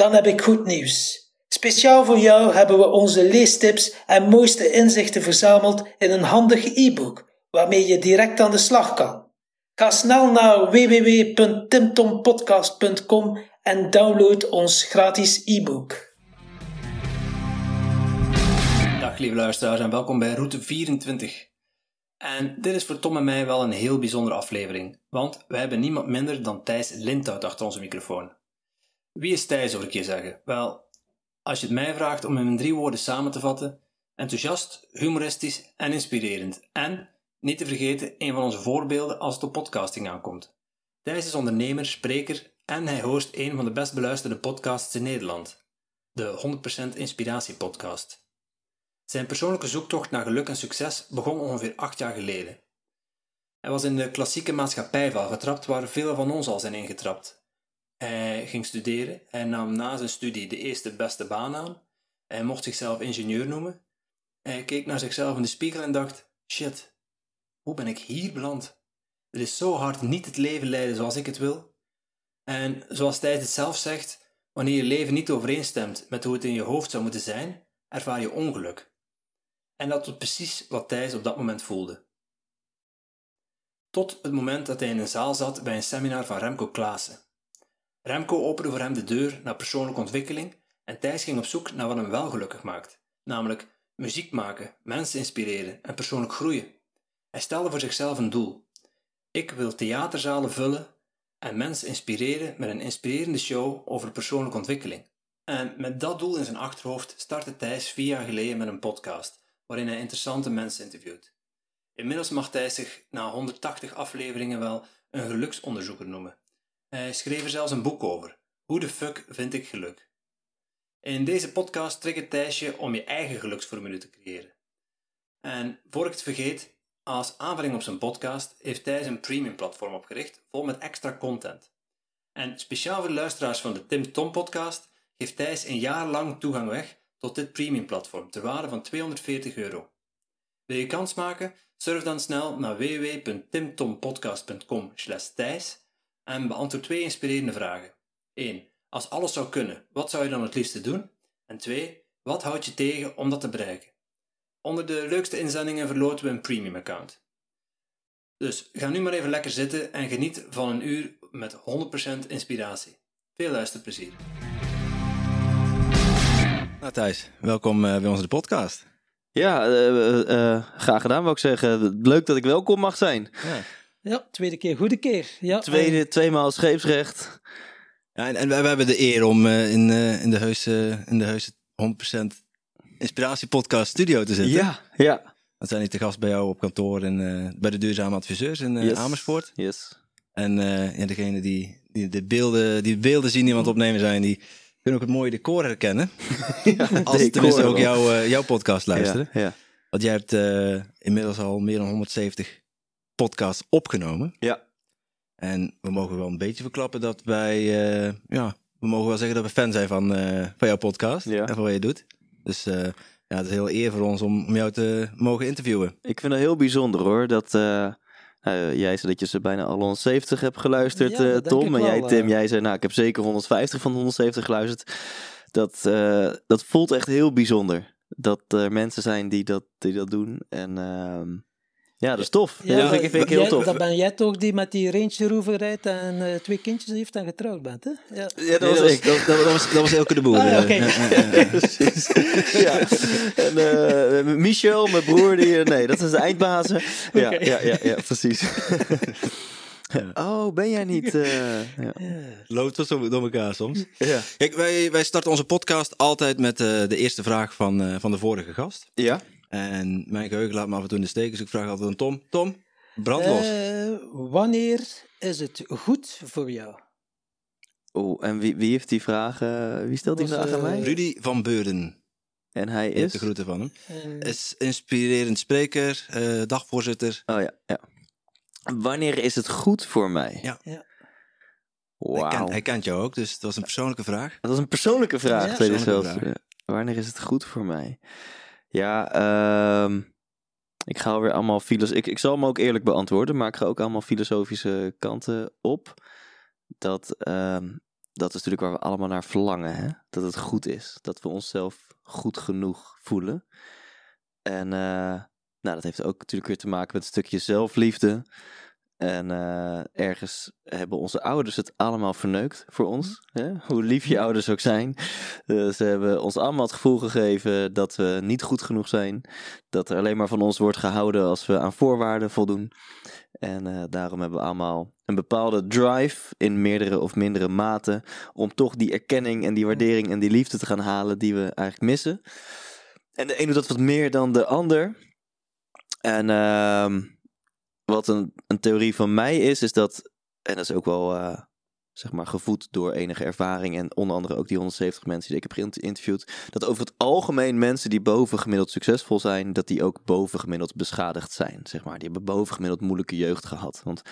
Dan heb ik goed nieuws. Speciaal voor jou hebben we onze leestips en mooiste inzichten verzameld in een handig e-book, waarmee je direct aan de slag kan. Ga snel naar www.timtompodcast.com en download ons gratis e-book. Dag lieve luisteraars en welkom bij Route 24. En dit is voor Tom en mij wel een heel bijzondere aflevering, want wij hebben niemand minder dan Thijs Lindhout achter onze microfoon. Wie is Thijs, hoor ik je zeggen? Wel, als je het mij vraagt om hem in drie woorden samen te vatten, enthousiast, humoristisch en inspirerend. En, niet te vergeten, een van onze voorbeelden als het op podcasting aankomt. Thijs is ondernemer, spreker en hij host een van de best beluisterde podcasts in Nederland. De 100% Inspiratie Podcast. Zijn persoonlijke zoektocht naar geluk en succes begon ongeveer acht jaar geleden. Hij was in de klassieke maatschappijval getrapt waar veel van ons al zijn ingetrapt. Hij ging studeren, hij nam na zijn studie de eerste beste baan aan, hij mocht zichzelf ingenieur noemen. Hij keek naar zichzelf in de spiegel en dacht: shit, hoe ben ik hier beland? Het is zo hard niet het leven leiden zoals ik het wil. En zoals Thijs het zelf zegt, wanneer je leven niet overeenstemt met hoe het in je hoofd zou moeten zijn, ervaar je ongeluk. En dat was precies wat Thijs op dat moment voelde. Tot het moment dat hij in een zaal zat bij een seminar van Remco Klaassen. Remco opende voor hem de deur naar persoonlijke ontwikkeling en Thijs ging op zoek naar wat hem wel gelukkig maakt, namelijk muziek maken, mensen inspireren en persoonlijk groeien. Hij stelde voor zichzelf een doel. Ik wil theaterzalen vullen en mensen inspireren met een inspirerende show over persoonlijke ontwikkeling. En met dat doel in zijn achterhoofd startte Thijs vier jaar geleden met een podcast waarin hij interessante mensen interviewt. Inmiddels mag hij zich na 180 afleveringen wel een geluksonderzoeker noemen. Hij schreef er zelfs een boek over. Hoe de fuck vind ik geluk? In deze podcast triggert Thijsje om je eigen geluksformule te creëren. En voor ik het vergeet, als aanvulling op zijn podcast heeft Thijs een premium platform opgericht vol met extra content. En speciaal voor de luisteraars van de Tim Tom podcast geeft Thijs een jaar lang toegang weg tot dit premium platform ter waarde van 240 euro. Wil je kans maken? Surf dan snel naar www.timtompodcast.com thijs en beantwoord twee inspirerende vragen. 1. Als alles zou kunnen, wat zou je dan het liefste doen? En 2. Wat houdt je tegen om dat te bereiken? Onder de leukste inzendingen verloten we een premium account. Dus ga nu maar even lekker zitten en geniet van een uur met 100% inspiratie. Veel luisterplezier. Nou Thijs, welkom uh, bij onze podcast. Ja, uh, uh, graag gedaan wou ik zeggen. Leuk dat ik welkom mag zijn. Ja, ja tweede keer, goede keer. Ja, Tweede, tweemaal scheepsrecht. Ja, en, en we, we, hebben de eer om in, in de heuse, in de heuse 100% Inspiratie Podcast Studio te zitten. Ja, ja. We zijn hier te gast bij jou op kantoor en bij de Duurzame Adviseurs in yes. Amersfoort. Yes. En ja, degene die, die de beelden, die beelden zien die we aan het opnemen zijn, die kunnen ook het mooie decor herkennen. ja, Als ze tenminste ook jouw, uh, jouw podcast luisteren. Ja, ja. Want jij hebt uh, inmiddels al meer dan 170 podcasts opgenomen. Ja. En we mogen wel een beetje verklappen dat wij, uh, ja, we mogen wel zeggen dat we fan zijn van, van jouw podcast ja. en van wat je doet. Dus ja, het is heel eer voor ons om, om jou te mogen interviewen. Ik vind het heel bijzonder hoor, dat uh, jij zei dat je ze bijna al 170 hebt geluisterd, ja, uh, Tom. En jij, Tim, jij zei, nou, ik heb zeker 150 van de 170 geluisterd. Dat, uh, dat voelt echt heel bijzonder. Dat er mensen zijn die dat, die dat doen. En ehm, ja, dat is tof. Ja, dat vind ik, vind ik heel jij, tof. Dat ben jij toch die met die Range Rover rijdt en uh, twee kindjes heeft en getrouwd bent, hè? Ja, ja dat, was ik. Dat, dat, was, dat was Elke de Boer. Ah, ja, okay. ja, precies. ja. En uh, Michel, mijn broer, die, nee, dat is de eindbazen. Ja, okay. ja, ja, ja, precies. Oh, ben jij niet? Uh, ja. Loopt dat zo door elkaar soms? Ja. Kijk, wij, wij starten onze podcast altijd met uh, de eerste vraag van, uh, van de vorige gast. Ja. En mijn geheugen laat me af en toe in de steek, dus ik vraag altijd aan Tom. Tom, brand los. wanneer is het goed voor jou? Oh, en wie, wie heeft die vragen? Wie stelt die Was, vraag aan eh, mij? Rudy van Beurden. En hij is. de groeten van hem. En- Is inspirerend spreker, eh, dagvoorzitter. Oh ja, ja. Wanneer is het goed voor mij? Ja. Ja. Hij, Wauw. kent, hij kent jou ook, dus het was een persoonlijke vraag. Dat is een persoonlijke vraag, Ja. hij Persoonlijke vraag. Ja. Wanneer is het goed voor mij? Ja, ehm, ik ga alweer allemaal filos. Ik, ik zal hem ook eerlijk beantwoorden, maar ik ga ook allemaal filosofische kanten op. Dat, ehm, dat is natuurlijk waar we allemaal naar verlangen, hè? Dat het goed is. Dat we onszelf goed genoeg voelen. En eh, nou, dat heeft ook natuurlijk weer te maken met een stukje zelfliefde. En eh, ergens hebben onze ouders het allemaal verneukt voor ons. Hè? Hoe lief je ouders ook zijn. Eh, ze hebben ons allemaal het gevoel gegeven dat we niet goed genoeg zijn. Dat er alleen maar van ons wordt gehouden als we aan voorwaarden voldoen. En eh, daarom hebben we allemaal een bepaalde drive in meerdere of mindere mate. Om toch die erkenning en die waardering en die liefde te gaan halen die we eigenlijk missen. En de een doet dat wat meer dan de ander. En ehm, wat een, een theorie van mij is, is dat, en dat is ook wel eh, zeg maar gevoed door enige ervaring en onder andere ook die 170 mensen die ik heb geïnterviewd, dat over het algemeen mensen die bovengemiddeld succesvol zijn, dat die ook bovengemiddeld beschadigd zijn, zeg maar. Die hebben bovengemiddeld moeilijke jeugd gehad. Want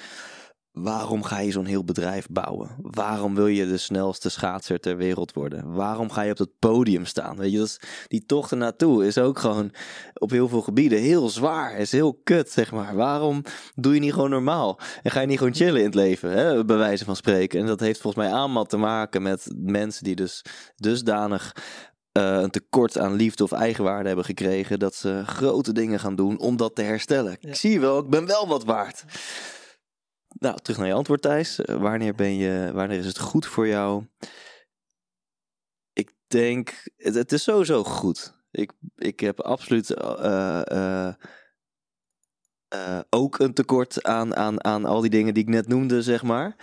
waarom ga je zo'n heel bedrijf bouwen? Waarom wil je de snelste schaatser ter wereld worden? Waarom ga je op dat podium staan? Weet je, dat is, die tocht ernaartoe is ook gewoon op heel veel gebieden heel zwaar. Is heel kut, zeg maar. Waarom doe je niet gewoon normaal? En ga je niet gewoon chillen in het leven, hè? bij wijze van spreken? En dat heeft volgens mij allemaal te maken met mensen die dus dusdanig eh, een tekort aan liefde of eigenwaarde hebben gekregen. Dat ze grote dingen gaan doen om dat te herstellen. Ja. Ik zie wel, ik ben wel wat waard. Nou, terug naar je antwoord, Thijs. Eh, wanneer, ben je, wanneer is het goed voor jou? Ik denk, het, is sowieso goed. Ik, ik heb absoluut eh, eh, ook een tekort aan, aan, aan al die dingen die ik net noemde, zeg maar.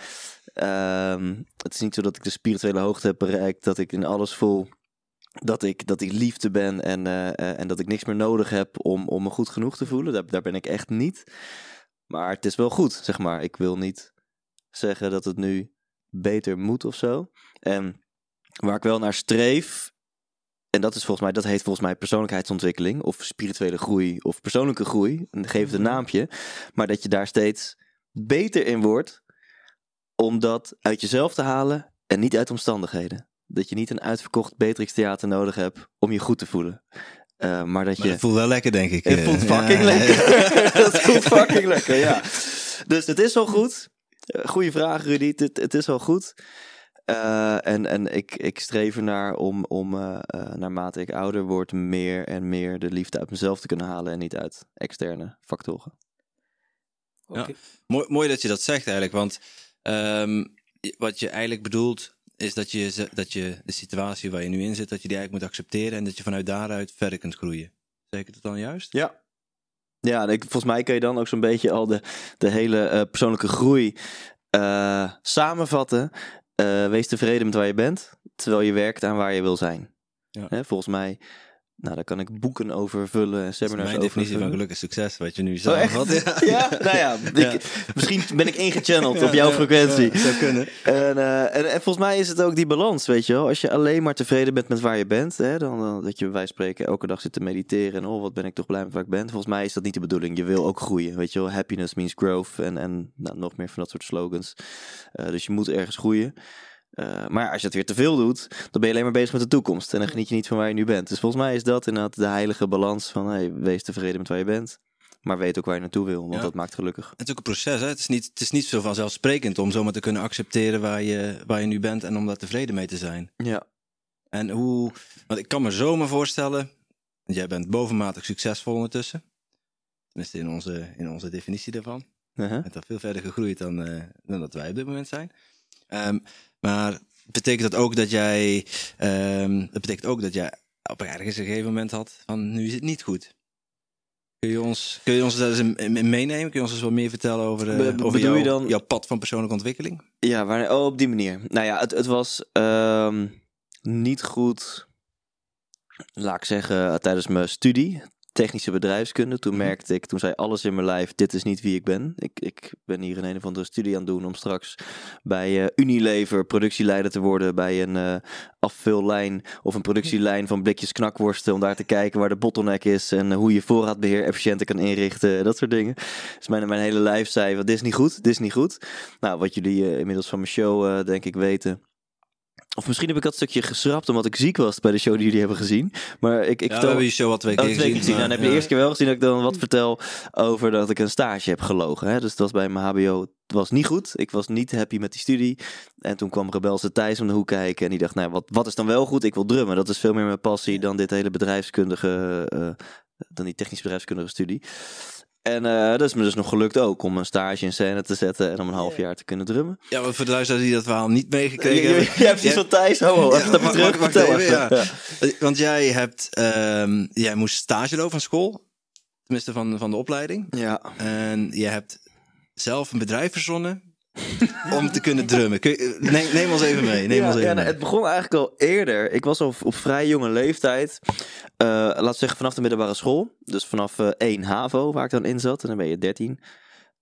Ehm, het is niet zo dat ik de spirituele hoogte heb bereikt, dat ik in alles voel dat ik, dat ik liefde ben en, en dat ik niks meer nodig heb om, om me goed genoeg te voelen. Daar, daar ben ik echt niet. Maar het is wel goed, zeg maar. Ik wil niet zeggen dat het nu beter moet of zo. En waar ik wel naar streef, en dat is volgens mij, dat heet volgens mij persoonlijkheidsontwikkeling of spirituele groei of persoonlijke groei. En geef het een naampje. Maar dat je daar steeds beter in wordt om dat uit jezelf te halen en niet uit omstandigheden. Dat je niet een uitverkocht Beatrix Theater nodig hebt om je goed te voelen. Eh, maar dat Maar je... het voelt wel lekker, denk ik. Het eh. voelt Ja. fucking lekker. Het voelt fucking lekker, ja. Dus het is wel goed. Eh, Goeie vraag, Rudy. Het, het is wel goed. Eh, en en ik, ik streef ernaar om, om naarmate ik ouder word, meer en meer de liefde uit mezelf te kunnen halen en niet uit externe factoren. Oké. Mooi, mooi dat je dat zegt eigenlijk, want ehm, wat je eigenlijk bedoelt is dat je, dat je de situatie waar je nu in zit, dat je die eigenlijk moet accepteren en dat je vanuit daaruit verder kunt groeien. Zeg ik het dan juist? Ja. Ja, ik, volgens mij kun je dan ook zo'n beetje al de, de hele eh, persoonlijke groei eh, samenvatten. Eh, wees tevreden met waar je bent, terwijl je werkt aan waar je wil zijn. Ja. Hè, volgens mij, nou, daar kan ik boeken over vullen en seminars mijn over definitie van vullen. geluk en succes, wat je nu Oh, zegt. echt? Ja, nou ja, ik, misschien ben ik ingechanneld op jouw frequentie. Ja, zou kunnen. En, eh, en, en volgens mij is het ook die balans, weet je wel. Als je alleen maar tevreden bent met waar je bent, hè, dan, dan dat je bij wijze van spreken elke dag zit te mediteren en oh, wat ben ik toch blij met waar ik ben. Volgens mij is dat niet de bedoeling. Je wil ook groeien, weet je wel. Happiness means growth en, en nou, nog meer van dat soort slogans. Eh, dus je moet ergens groeien. Eh, maar als je het weer te veel doet, dan ben je alleen maar bezig met de toekomst. En dan geniet je niet van waar je nu bent. Dus volgens mij is dat inderdaad de heilige balans van hey, wees tevreden met waar je bent. Maar weet ook waar je naartoe wil, want Ja. dat maakt gelukkig. Het is ook een proces. Hè? Het, is niet, het is niet zo vanzelfsprekend om zomaar te kunnen accepteren waar je, waar je nu bent en om daar tevreden mee te zijn. Ja. En hoe, want ik kan me zomaar voorstellen, jij bent bovenmatig succesvol ondertussen. Tenminste in onze, in onze definitie daarvan. Uh-huh. Je bent al veel verder gegroeid dan, eh, dan dat wij op dit moment zijn. Ehm, maar betekent dat ook dat jij, dat betekent ook dat jij op ergens een gegeven moment had van nu is het niet goed. Kun je ons, kun je ons daar eens in, meenemen? Kun je ons eens wat meer vertellen over, eh, Be- over je dan- jouw pad van persoonlijke ontwikkeling? Ja, waar, oh, op die manier. Nou ja, het, het was ehm, niet goed, laat ik zeggen, tijdens mijn studie. Technische bedrijfskunde. Toen Mhm. merkte ik, toen zei alles in mijn lijf, dit is niet wie ik ben. Ik, ik ben hier in een of andere studie aan het doen om straks bij eh, Unilever productieleider te worden. Bij een eh, afvullijn of een productielijn van blikjes knakworsten. Om daar te kijken waar de bottleneck is en hoe je voorraadbeheer efficiënter kan inrichten. Dat soort dingen. Dus mijn, mijn hele lijf zei, wat dit is niet goed, dit is niet goed. Nou, wat jullie eh, inmiddels van mijn show eh, denk ik weten. Of misschien heb ik dat stukje geschrapt omdat ik ziek was bij de show die jullie hebben gezien. Maar ik, ik Ja, we vertel... hebben je show twee Oh, twee keer gezien. Dan heb je de ja. eerste keer wel gezien dat ik dan wat vertel over dat ik een stage heb gelogen. Hè? Dus dat was bij mijn HBO. Het was niet goed. Ik was niet happy met die studie. En toen kwam Rebelse Thijs om de hoek kijken. En die dacht, nou, wat, wat is dan wel goed? Ik wil drummen. Dat is veel meer mijn passie dan dit hele bedrijfskundige, eh, dan die technisch bedrijfskundige studie. En eh, dat is me dus nog gelukt ook om een stage in scène te zetten en om een half Ja. jaar te kunnen drummen. Ja, maar voor de luisteraars die dat verhaal niet meegekregen hebben. ja, precies van Thijs. Ho, even stapje wacht, terug. Ja. Eh, Want jij hebt, ehm, jij moest stage lopen van school. Tenminste van, van de opleiding. Ja. En je hebt zelf een bedrijf verzonnen om te kunnen drummen. Kun je, neem, neem ons even mee. Neem ja, ons even ja, nou, mee. het begon eigenlijk al eerder. Ik was al op vrij jonge leeftijd. laten we zeggen vanaf de middelbare school. Dus vanaf eh 1 HAVO, waar ik dan in zat. En dan ben je 13.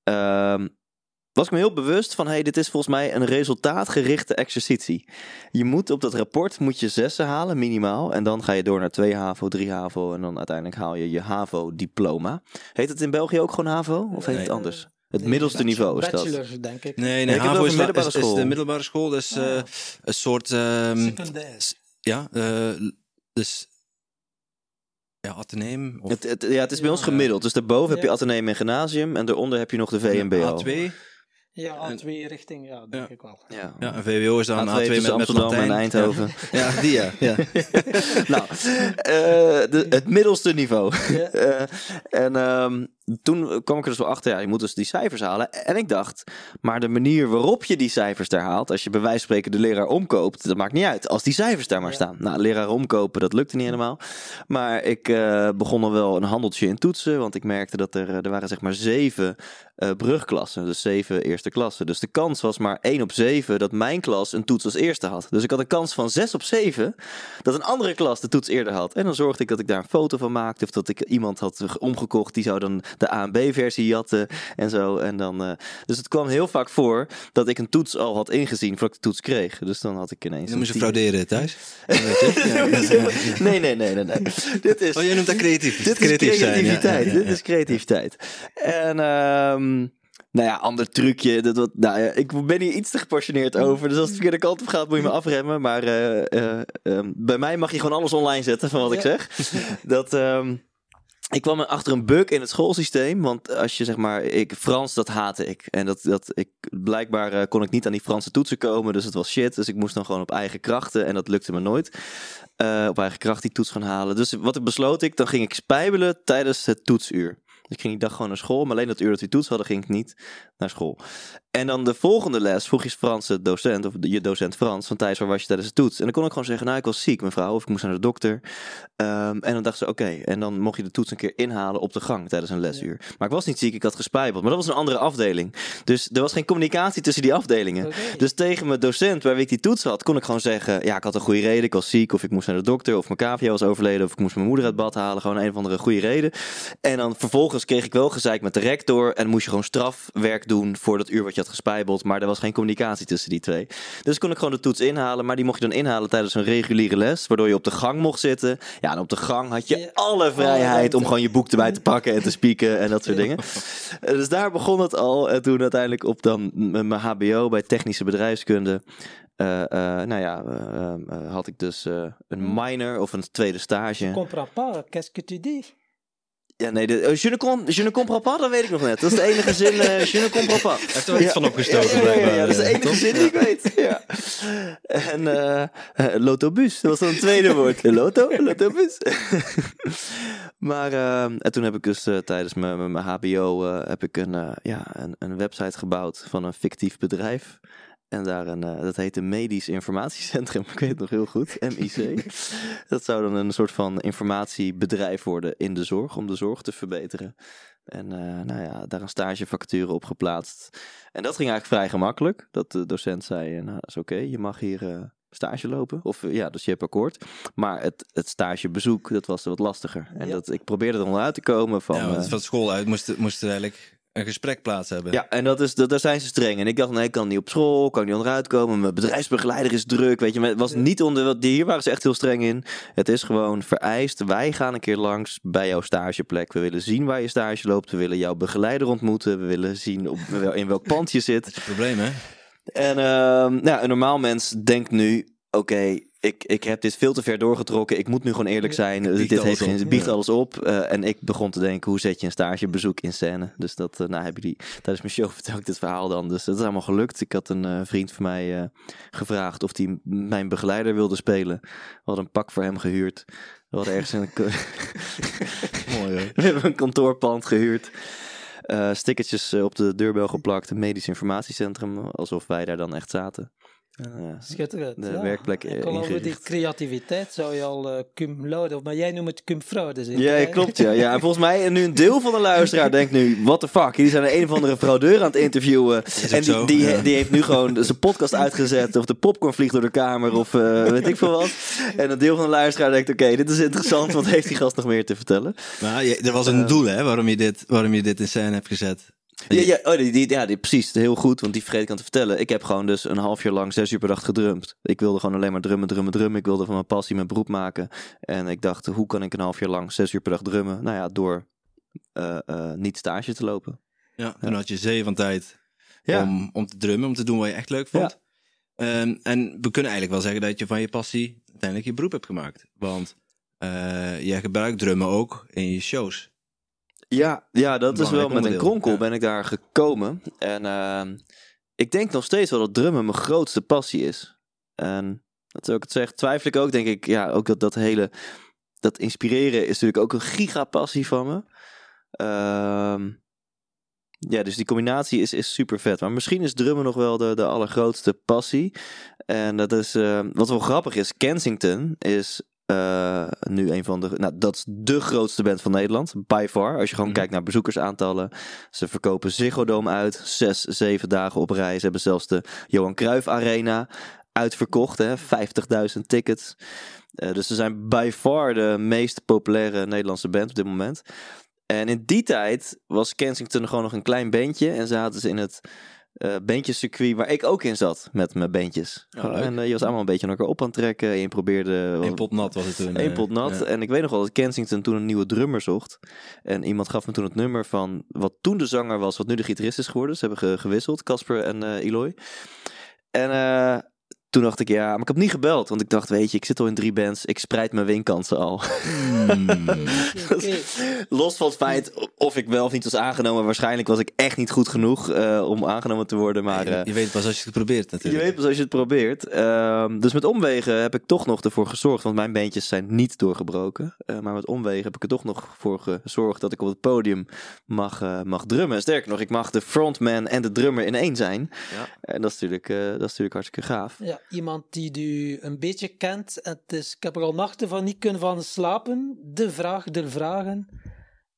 Ehm, was ik me heel bewust van, hey, dit is volgens mij een resultaatgerichte exercitie. Je moet op dat rapport moet je zessen halen, minimaal. En dan ga je door naar 2 HAVO, 3 HAVO. En dan uiteindelijk haal je je HAVO-diploma. Heet het in België ook gewoon HAVO? Of heet Nee. het anders? Het Nee, middelste bachelor- niveau is dat. Bachelor, denk ik. Nee, nee, HAVO is, middelbare is, is de middelbare school. Dus eh, Ah. een soort... ehm, Secundair. ja, eh, dus... Ja, ateneum. Of Het, het- ja, het is bij ons gemiddeld. Dus daarboven heb je Ja. ateneum en gymnasium. En daaronder heb je nog de VMBO. A2. Ja, A2 richting, ja, denk Ja. ik wel. Ja. Ja, en VWO is dan A2 A2, met, tussen met Amsterdam Latijn. en Eindhoven. Ja, ja die ja. ja. nou, eh, de, het middelste niveau. Ja. Eh, en ehm, toen kwam ik er dus wel achter, ja, je moet dus die cijfers halen. En ik dacht, maar de manier waarop je die cijfers daar haalt, als je bij wijze van spreken de leraar omkoopt, dat maakt niet uit. Als die cijfers daar maar Ja. staan. Nou, leraar omkopen, dat lukte niet helemaal. Maar ik eh, begon al wel een handeltje in toetsen, want ik merkte dat er, eh, er waren zeg maar zeven eh, brugklassen, dus zeven eerste klassen. Dus de kans was maar 1 op 7 dat mijn klas een toets als eerste had. Dus ik had een kans van 6 op 7 dat een andere klas de toets eerder had. En dan zorgde ik dat ik daar een foto van maakte of dat ik iemand had omgekocht die zou dan de A en B versie jatten en zo. En dan, eh, dus het kwam heel vaak voor dat ik een toets al had ingezien voordat ik de toets kreeg. Dus dan had ik ineens je tien. frauderen thuis. Nee, nee, nee, nee, nee. Dit is Oh, je noemt dat creatief. dit is creatief creativiteit. Ja, Dit is creativiteit. En ehm, nou ja, ander trucje. Dat, wat, nou ja, ik ben hier iets te gepassioneerd over. Dus als het de verkeerde kant op gaat, moet je me afremmen. Maar eh, eh, ehm, bij mij mag je gewoon alles online zetten van wat ik zeg. Dat... ehm, ik kwam achter een bug in het schoolsysteem. Want als je zeg maar, ik, Frans, dat haatte ik. En dat, dat ik, blijkbaar eh, kon ik niet aan die Franse toetsen komen. Dus het was shit. Dus ik moest dan gewoon op eigen krachten. En dat lukte me nooit. Eh, op eigen kracht die toets gaan halen. Dus wat ik besloot ik, dan ging ik spijbelen tijdens het toetsuur. Dus ik ging die dag gewoon naar school. Maar alleen dat uur dat we toets hadden, ging ik niet naar school. En dan de volgende les vroeg je Franse docent, of je docent Frans, van Thijs, waar was je tijdens de toets? En dan kon ik gewoon zeggen, nou, ik was ziek, mevrouw, of ik moest naar de dokter. Ehm, en dan dacht ze, oké, en dan mocht je de toets een keer inhalen op de gang tijdens een lesuur. Maar ik was niet ziek, ik had gespijbeld. Maar dat was een andere afdeling. Dus er was geen communicatie tussen die afdelingen. Dus tegen mijn docent, waar ik die toets had, kon ik gewoon zeggen: Ja, ik had een goede reden. Ik was ziek, of ik moest naar de dokter, of mijn cavia was overleden, of ik moest mijn moeder uit bad halen. Gewoon een of andere goede reden. En dan vervolgens kreeg ik wel gezeik met de rector. En moest je gewoon strafwerk doen voor dat uur wat je had gespijbeld. Maar er was geen communicatie tussen die twee. Dus kon ik gewoon de toets inhalen. Maar die mocht je dan inhalen tijdens een reguliere les. Waardoor je op de gang mocht zitten. Ja, en op de gang had je alle vrijheid om gewoon je boek erbij te pakken en te spieken en dat soort dingen. Eh, Dus daar begon het al. En toen uiteindelijk op dan mijn HBO bij technische bedrijfskunde. eh, nou ja, had ik dus een minor of een tweede stage. Comprends pas, qu'est-ce que tu dis? Ja, nee, de, oh, je, ne com, je ne comprends pas, dat weet ik nog net. Dat is de enige zin, eh, je ne comprends pas. Hij heeft er wel iets van opgestoken, Ja, dat is de Ja, enige zin die ik weet. Ja. En eh eh, lotobus, dat was dan een tweede woord. Loto, lotobus. maar eh, en toen heb ik dus eh, tijdens mijn, mijn- mijn HBO eh, heb ik een, eh, ja, een, een website gebouwd van een fictief bedrijf. En daar een, eh, dat heette Medisch Informatiecentrum, ik weet het nog heel goed, MIC. dat zou dan een soort van informatiebedrijf worden in de zorg, om de zorg te verbeteren. En eh, nou ja, daar een stagevacature op geplaatst. En dat ging eigenlijk vrij gemakkelijk. Dat de docent zei, eh, nou dat is oké, je mag hier stage lopen. Of ja, dus je hebt akkoord. Maar het, het stagebezoek, dat was wat lastiger. En dat, ik probeerde er onderuit te komen van... Ja, van school uit moest, moest eigenlijk een gesprek plaats hebben. Ja, en dat is, dat, daar zijn ze streng. En ik dacht, nee, ik kan niet op school, kan niet onderuit komen. Mijn bedrijfsbegeleider is druk, weet je. Maar het was niet onder, hier waren ze echt heel streng in. Het is gewoon vereist, wij gaan een keer langs bij jouw stageplek. We willen zien waar je stage loopt. We willen jouw begeleider ontmoeten. We willen zien op, in welk pand je zit. Dat is het probleem, hè? En uh, nou, een normaal mens denkt nu, oké, ik, ik heb dit veel te ver doorgetrokken. Ik moet nu gewoon eerlijk zijn. dit heeft geen, alles op. Uh, en ik begon te denken, hoe zet je een stagebezoek in scène? Dus dat, uh, nou, heb je die, tijdens mijn show vertel ik dit verhaal dan. Dus dat is allemaal gelukt. Ik had een uh, vriend van mij gevraagd of hij mijn begeleider wilde spelen. We hadden een pak voor hem gehuurd. We hadden ergens een... Mooi. We hebben een kantoorpand gehuurd. Stickertjes op de deurbel geplakt, een medisch informatiecentrum, alsof wij daar dan echt zaten. Schitterend. De ja. werkplek Ik over die creativiteit zou je al uh, cum laude, maar jij noemt het cum fraude. Ja, klopt. Ja. ja, en volgens mij, en nu een deel van de luisteraar denkt nu, what the fuck, die zijn een of andere fraudeur aan het interviewen. En die, die, ja. die, heeft nu gewoon zijn podcast uitgezet, of de popcorn vliegt door de kamer, of uh, weet ik veel wat. En een deel van de luisteraar denkt, oké, okay, dit is interessant, wat heeft die gast nog meer te vertellen? Nou, er was een doel, hè, waarom je dit, waarom je dit in scène hebt gezet. Ja, ja, oh, die, die, ja die, precies. Heel goed, want die vergeet ik aan te vertellen. Ik heb gewoon dus een half jaar lang zes uur per dag gedrumd. Ik wilde gewoon alleen maar drummen, drummen, drummen. Ik wilde van mijn passie mijn beroep maken. En ik dacht, hoe kan ik een half jaar lang zes uur per dag drummen? Nou ja, door uh, uh, niet stage te lopen. Ja, dan had je zee van tijd ja. om, om te drummen, om te doen wat je echt leuk vond. Um, en we kunnen eigenlijk wel zeggen dat je van je passie uiteindelijk je beroep hebt gemaakt. Want uh, jij gebruikt drummen ook in je shows. Ja, ja dat is wel met een kronkel ja. ben ik daar gekomen. En uh, ik denk nog steeds wel dat drummen mijn grootste passie is. En dat ik het zeg, twijfel ik ook, denk ik, ja, ook dat, dat hele, dat inspireren is natuurlijk ook een gigapassie van me. Uh, ja, dus die combinatie is, is super vet. Maar misschien is drummen nog wel de, de allergrootste passie. En dat is, uh, wat wel grappig is, Kensington is uh, nu een van de. Nou, dat is de grootste band van Nederland. By far. Als je gewoon mm. kijkt naar bezoekersaantallen. Ze verkopen Ziggo Dome uit. Zes, zeven dagen op rij. Ze hebben zelfs de Johan Cruijff Arena uitverkocht. 50.000 tickets. Uh, dus ze zijn by far de meest populaire Nederlandse band op dit moment. En in die tijd was Kensington gewoon nog een klein bandje. En zaten ze in het uh, bandjescircuit waar ik ook in zat met mijn bandjes. Oh, en uh, je was allemaal een beetje naar elkaar op aan het trekken. En je probeerde... Eén pot nat was het toen. Eén pot nat. En ik weet nog wel dat Kensington toen een nieuwe drummer zocht. En iemand gaf me toen het nummer van wat toen de zanger was, wat nu de gitarist is geworden. Ze hebben ge gewisseld, Casper en uh, Eloy. En toen dacht ik, ja, maar ik heb niet gebeld. Want ik dacht, weet je, ik zit al in drie bands. Ik spreid mijn winkansen al. Hmm. Los van het feit of ik wel of niet was aangenomen. Waarschijnlijk was ik echt niet goed genoeg uh, om aangenomen te worden. Maar, uh, je, weet pas als je het probeert natuurlijk. Je weet pas als je het probeert. Uh, dus met omwegen heb ik toch nog ervoor gezorgd. Want mijn beentjes zijn niet doorgebroken. Eh, maar met omwegen heb ik er toch nog voor gezorgd dat ik op het podium mag, mag drummen. Sterker nog, ik mag de frontman en de drummer in één zijn. Ja. En dat is natuurlijk, dat is natuurlijk hartstikke gaaf. Ja iemand die u een beetje kent. Het is, ik heb er al nachten van niet kunnen van slapen. De vraag der vragen.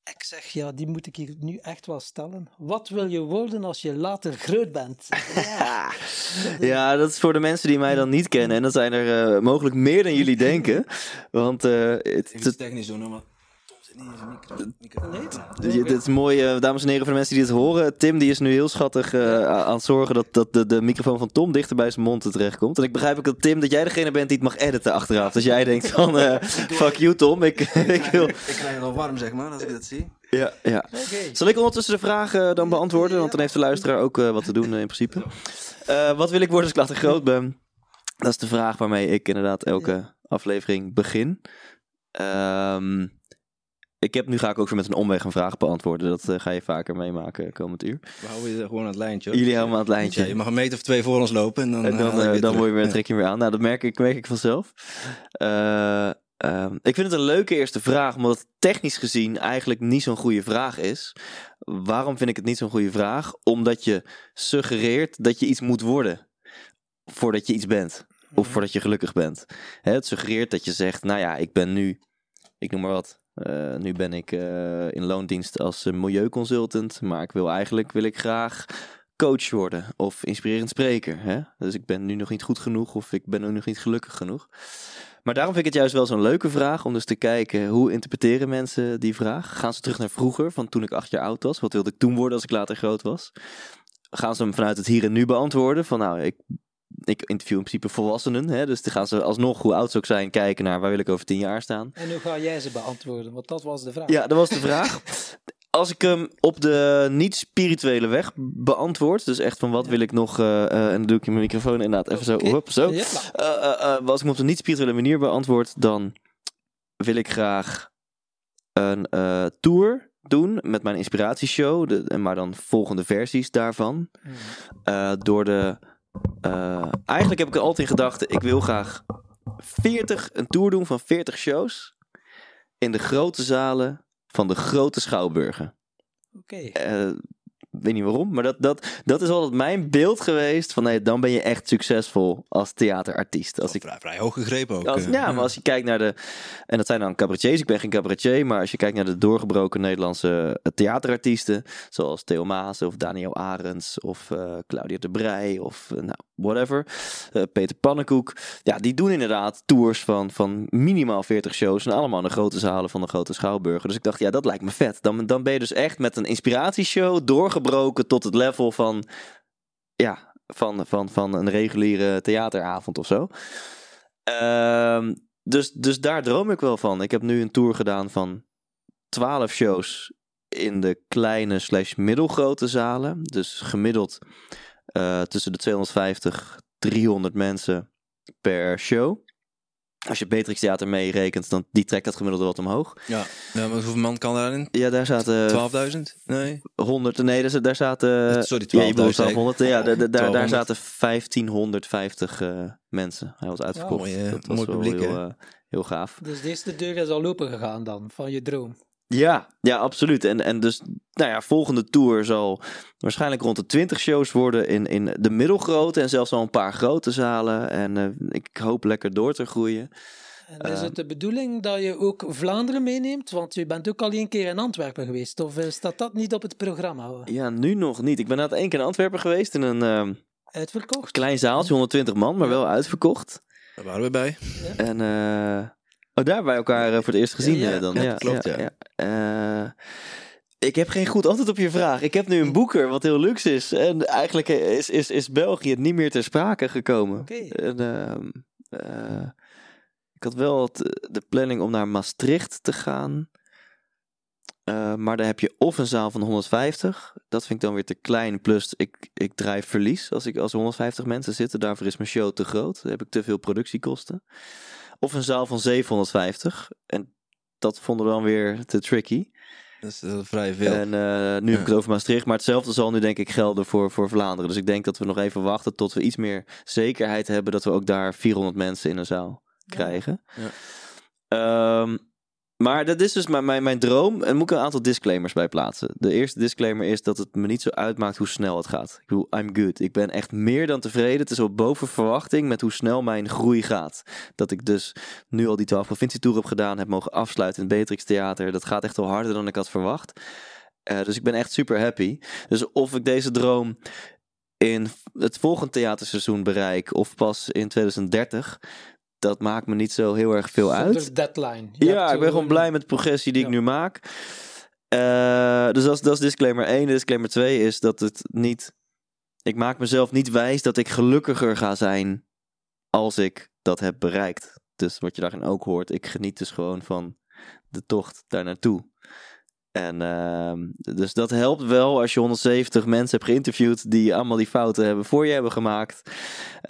Ik zeg, ja, die moet ik hier nu echt wel stellen. Wat wil je worden als je later groot bent? Ja, ja dat is voor de mensen die mij dan niet kennen. En dat zijn er uh, mogelijk meer dan jullie denken. Want uh, het is technisch doen, maar dus dit is mooi, uh, dames en heren, voor de mensen die dit horen. Tim die is nu heel schattig uh, aan het zorgen dat, dat de, de microfoon van Tom dichter bij zijn mond terechtkomt. En ik begrijp ook dat Tim, dat jij degene bent die het mag editen achteraf. Dus jij denkt van, uh, fuck you Tom, ik, ik wil... Ik krijg het al warm zeg maar, als ik dat zie. Ja, ja. Okay. Zal ik ondertussen de vragen dan beantwoorden? Want dan heeft de luisteraar ook wat te doen in principe. wat wil ik worden als ik later groot ben? Dat is de vraag waarmee ik inderdaad elke aflevering begin. Ehm... Ik heb, nu ga ik ook weer met een omweg een vraag beantwoorden. Dat uh, ga je vaker meemaken komend uur. We houden je gewoon aan het lijntje. Hoor. Jullie houden aan het lijntje. Ja, je mag een meter of twee voor ons lopen. En dan, en dan, uh, dan word je weer, trek je weer aan. Nou, dat merk ik, merk ik vanzelf. Uh, ik vind het een leuke eerste vraag, omdat het technisch gezien eigenlijk niet zo'n goede vraag is. Waarom vind ik het niet zo'n goede vraag? Omdat je suggereert dat je iets moet worden voordat je iets bent. Of mhm. voordat je gelukkig bent. Het suggereert dat je zegt, nou ja, ik ben nu, ik noem maar wat, uh, nu ben ik uh, in loondienst als milieuconsultant, maar ik wil eigenlijk wil ik graag coach worden of inspirerend spreker. Hè? Dus ik ben nu nog niet goed genoeg of ik ben nog niet gelukkig genoeg. Maar daarom vind ik het juist wel zo'n leuke vraag om dus te kijken hoe interpreteren mensen die vraag. Gaan ze terug naar vroeger, van toen ik acht jaar oud was? Wat wilde ik toen worden als ik later groot was? Gaan ze hem vanuit het hier en nu beantwoorden? Van nou, ik, ik interview in principe volwassenen. Hè? Dus dan gaan ze alsnog, hoe oud ze ook zijn, kijken naar waar wil ik over tien jaar staan. En hoe ga jij ze beantwoorden? Want dat was de vraag. Ja, dat was de vraag. als ik hem op de niet-spirituele weg beantwoord, dus echt van wat wil ik nog, uh, uh, en dan doe ik mijn microfoon inderdaad even zo, hop, zo. Uh, als ik hem op de niet-spirituele manier beantwoord, dan wil ik graag een tour doen met mijn inspiratieshow, de, maar dan volgende versies daarvan. Hmm. door de, eigenlijk heb ik altijd in gedachten, ik wil graag 40, een tour doen van 40 shows in de grote zalen van de grote schouwburgen. Oké. Eh, weet niet waarom, maar dat, dat, dat is altijd mijn beeld geweest van nee, dan ben je echt succesvol als theaterartiest. Als ik, vrij, vrij hoog gegrepen ook. Als, eh. ja, maar als je kijkt naar de, en dat zijn dan cabaretiers, ik ben geen cabaretier, maar als je kijkt naar de doorgebroken Nederlandse eh, theaterartiesten, zoals Theo Maas of Daniel Arends of uh, Claudia de Brij of uh, nou, whatever, Peter Pannenkoek, ja, die doen inderdaad tours van, van minimaal 40 shows en allemaal in de grote zalen van de grote schouwburgen. Dus ik dacht, ja, dat lijkt me vet. Dan, dan ben je dus echt met een inspiratieshow doorgebroken tot het level van, ja, van, van, van een reguliere theateravond of zo. Ehm, dus, dus daar droom ik wel van. Ik heb nu een tour gedaan van 12 shows in de kleine slash middelgrote zalen. Dus gemiddeld uh, tussen de 250, 300 mensen per show. Als je Beatrix Theater meerekent, dan die trekt dat gemiddelde wat omhoog. Ja, ja maar hoeveel man kan daarin? Ja, daar zaten... 12.000? Nee. 100, nee, daar, daar zaten... Sorry, 12.000. Ja, 1200, ja, daar, daar, daar zaten 1550 uh, mensen. Hij was uitverkocht. Ja, dat was mooi publiek, heel, uh, heel gaaf. Dus deze deur is al open gegaan dan, van je droom. Ja, ja, absoluut. En, en dus, nou ja, volgende tour zal waarschijnlijk rond de 20 shows worden in, in de middelgrote en zelfs al een paar grote zalen. En uh, ik hoop lekker door te groeien. En is het de bedoeling dat je ook Vlaanderen meeneemt? Want je bent ook al één keer in Antwerpen geweest. Of staat dat niet op het programma? Ja, nu nog niet. Ik ben net één keer in Antwerpen geweest in een uh, uitverkocht? klein zaaltje, 120 man, maar wel uitverkocht. Daar waren we bij. Ja. En uh, oh, daar hebben wij elkaar voor het eerst gezien ja, ja, dan. Ja, klopt, ja. Uh, ik heb geen goed antwoord op je vraag. Ik heb nu een boeker wat heel luxe is. En eigenlijk is, is, is België niet meer ter sprake gekomen. Okay. En, uh, ik had wel het, de planning om naar Maastricht te gaan. Maar daar heb je of een zaal van 150. Dat vind ik dan weer te klein. Plus ik, ik drijf verlies als, ik, als er 150 mensen zitten. Daarvoor is mijn show te groot. Dan heb ik te veel productiekosten. Of een zaal van 750. En dat vonden we dan weer te tricky. Dat is uh, vrij veel. En uh, nu heb ik het over Maastricht. Maar hetzelfde zal nu denk ik gelden voor, voor Vlaanderen. Dus ik denk dat we nog even wachten tot we iets meer zekerheid hebben. Dat we ook daar 400 mensen in een zaal krijgen. Ja. Um, maar dat is dus mijn, mijn, mijn droom. En moet ik een aantal disclaimers bij plaatsen. De eerste disclaimer is dat het me niet zo uitmaakt hoe snel het gaat. Ik bedoel, I'm good. Ik ben echt meer dan tevreden. Het is op boven verwachting met hoe snel mijn groei gaat. Dat ik dus nu al die 12 provincietour heb gedaan. Heb mogen afsluiten in het Beatrix Theater. Dat gaat echt wel harder dan ik had verwacht. Uh, dus ik ben echt super happy. Dus of ik deze droom in het volgende theaterseizoen bereik. Of pas in 2030 dat maakt me niet zo heel erg veel Zonder uit. deadline. Je ja, ik ben gewoon blij met de progressie die ja. ik nu maak. Uh, dus dat is, dat is disclaimer 1. Disclaimer 2 is dat het niet... Ik maak mezelf niet wijs dat ik gelukkiger ga zijn als ik dat heb bereikt. Dus wat je daarin ook hoort, ik geniet dus gewoon van de tocht daar naartoe. En uh, dus dat helpt wel als je 170 mensen hebt geïnterviewd die allemaal die fouten hebben voor je hebben gemaakt.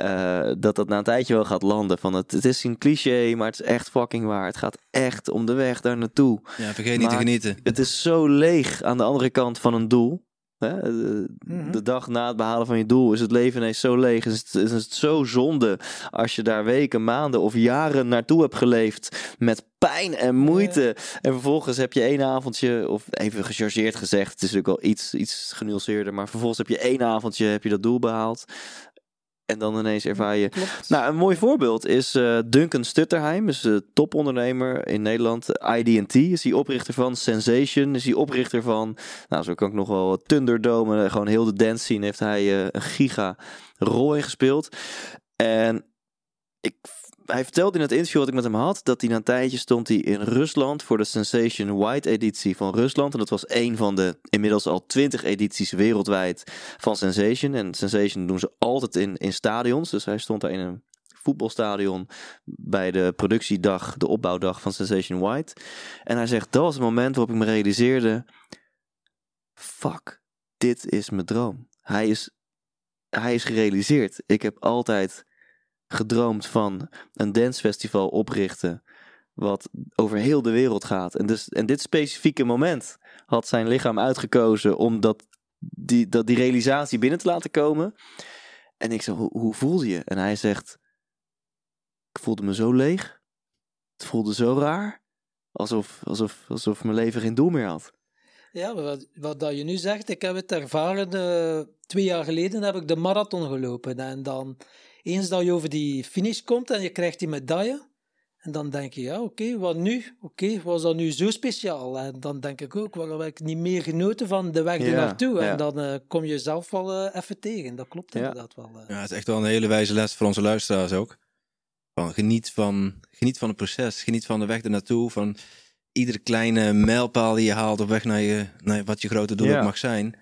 Uh, dat dat na een tijdje wel gaat landen. Van het, het is een cliché, maar het is echt fucking waar. Het gaat echt om de weg daar naartoe. Ja, vergeet niet te genieten. Het is zo leeg aan de andere kant van een doel. Hè? De, mm-hmm. de, dag na het behalen van je doel is het leven ineens zo leeg. Is het, is het zo zonde als je daar weken, maanden of jaren naartoe hebt geleefd met pijn en moeite. Ja. En vervolgens heb je één avondje, of even gechargeerd gezegd, het is natuurlijk wel iets, iets genuanceerder, maar vervolgens heb je één avondje heb je dat doel behaald. En dan ineens ervaar je. Nou, een mooi voorbeeld is uh, Duncan Stutterheim, is een topondernemer in Nederland. IDT is hij oprichter van. Sensation is hij oprichter van. Nou, zo kan ik nog wel Thunderdome. Gewoon heel de dance scene heeft hij uh, een giga rol in gespeeld. En ik hij vertelde in het interview wat ik met hem had, dat hij na een tijdje stond hij in Rusland voor de Sensation White editie van Rusland. En dat was een van de inmiddels al twintig edities wereldwijd van Sensation. En Sensation doen ze altijd in, in stadions. Dus hij stond daar in een voetbalstadion bij de productiedag, de opbouwdag van Sensation White. En hij zegt, dat was het moment waarop ik me realiseerde, fuck, dit is mijn droom. Hij is, hij is gerealiseerd. Ik heb altijd gedroomd van een dancefestival oprichten. Wat over heel de wereld gaat. En, dus, en dit specifieke moment had zijn lichaam uitgekozen om dat, die, dat, die realisatie binnen te laten komen. En ik zei, hoe, hoe voelde je? En hij zegt, ik voelde me zo leeg. Het voelde zo raar. Alsof, alsof, alsof mijn leven geen doel meer had. Ja, wat, wat dat je nu zegt, ik heb het ervaren. Uh, twee jaar geleden heb ik de marathon gelopen. En dan eens dat je over die finish komt en je krijgt die medaille, en dan denk je, ja, oké, wat nu? Oké, was dat nu zo speciaal? En dan denk ik ook, waarom heb ik niet meer genoten van de weg ja, naartoe? En dan uh, kom je zelf wel uh, even tegen. Dat klopt inderdaad wel. Uh. Ja, het is echt wel een hele wijze les voor onze luisteraars ook. Van, geniet, van, geniet van het proces, geniet van de weg ernaartoe, van iedere kleine mijlpaal die je haalt op weg naar, je, naar wat je grote doel mag zijn.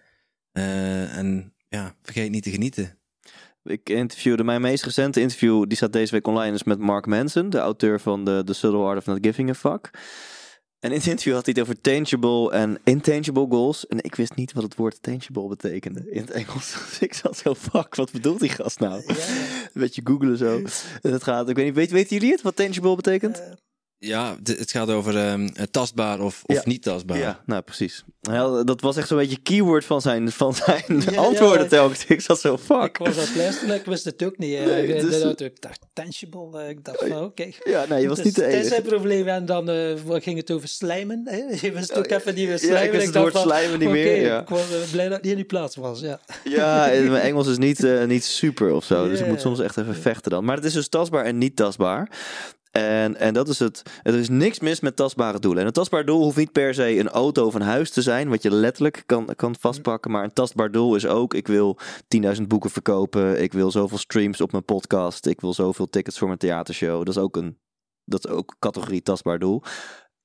en ja, vergeet niet te genieten. Ik interviewde mijn meest recente interview, die staat deze week online, is met Mark Manson, de auteur van de The Subtle Art of Not Giving a Fuck. En in het interview had hij het over tangible en intangible goals. En ik wist niet wat het woord tangible betekende in het Engels. Dus ik zat zo, fuck, wat bedoelt die gast nou? Ja, Een beetje googelen zo. En het gaat, ik weet niet, weet, weten jullie het, wat tangible betekent? Uh, ja, het gaat over um, tastbaar of, of niet tastbaar. Ja, nou precies. dat was echt zo'n beetje keyword van zijn, van zijn antwoorden telkens. Ik zat zo, fuck. Ik was aan het luisteren, ik wist het ook niet. Nee, dus, ik dacht, tangible, eh, ik dacht van oké. Ja, nee, je was dus, niet de enige. Het is een probleem en dan uh, ging het over slijmen. Hè? Je wist ook even niet meer slijmen. Ja, ik wist het woord slijmen niet meer. Ja. Ik was blij dat het niet in die plaats was, ja. Ja, mijn Engels is niet, uh, niet super of zo, dus ik moet soms echt even vechten dan. Maar het is dus tastbaar en niet tastbaar. En, en dat is het. Er is niks mis met tastbare doelen. En een tastbaar doel hoeft niet per se een auto of een huis te zijn, wat je letterlijk kan, kan vastpakken. Maar een tastbaar doel is ook: ik wil 10.000 boeken verkopen. Ik wil zoveel streams op mijn podcast. Ik wil zoveel tickets voor mijn theatershow. Dat is ook een dat is ook categorie tastbaar doel.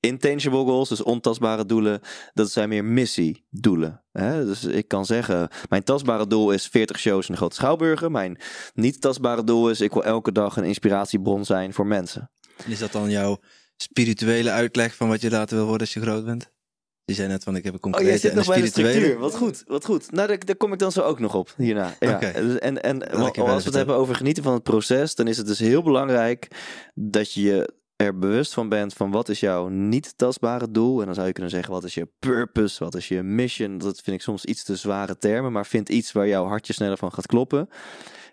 Intangible goals, dus ontastbare doelen, dat zijn meer missiedoelen. Hè? Dus ik kan zeggen, mijn tastbare doel is 40 shows in de Grote Schouwburgen. Mijn niet tastbare doel is, ik wil elke dag een inspiratiebron zijn voor mensen. Is dat dan jouw spirituele uitleg van wat je later wil worden als je groot bent? Je zei net van ik heb een concrete oh, jij zit nog spirituele. Bij de Wat goed, wat goed. Nou, daar, daar, kom ik dan zo ook nog op hierna. Ja. Okay. En, en als we het hebben over genieten van het proces, dan is het dus heel belangrijk dat je er bewust van bent van wat is jouw niet tastbare doel. En dan zou je kunnen zeggen wat is je purpose, wat is je mission. Dat vind ik soms iets te zware termen, maar vind iets waar jouw hartje sneller van gaat kloppen.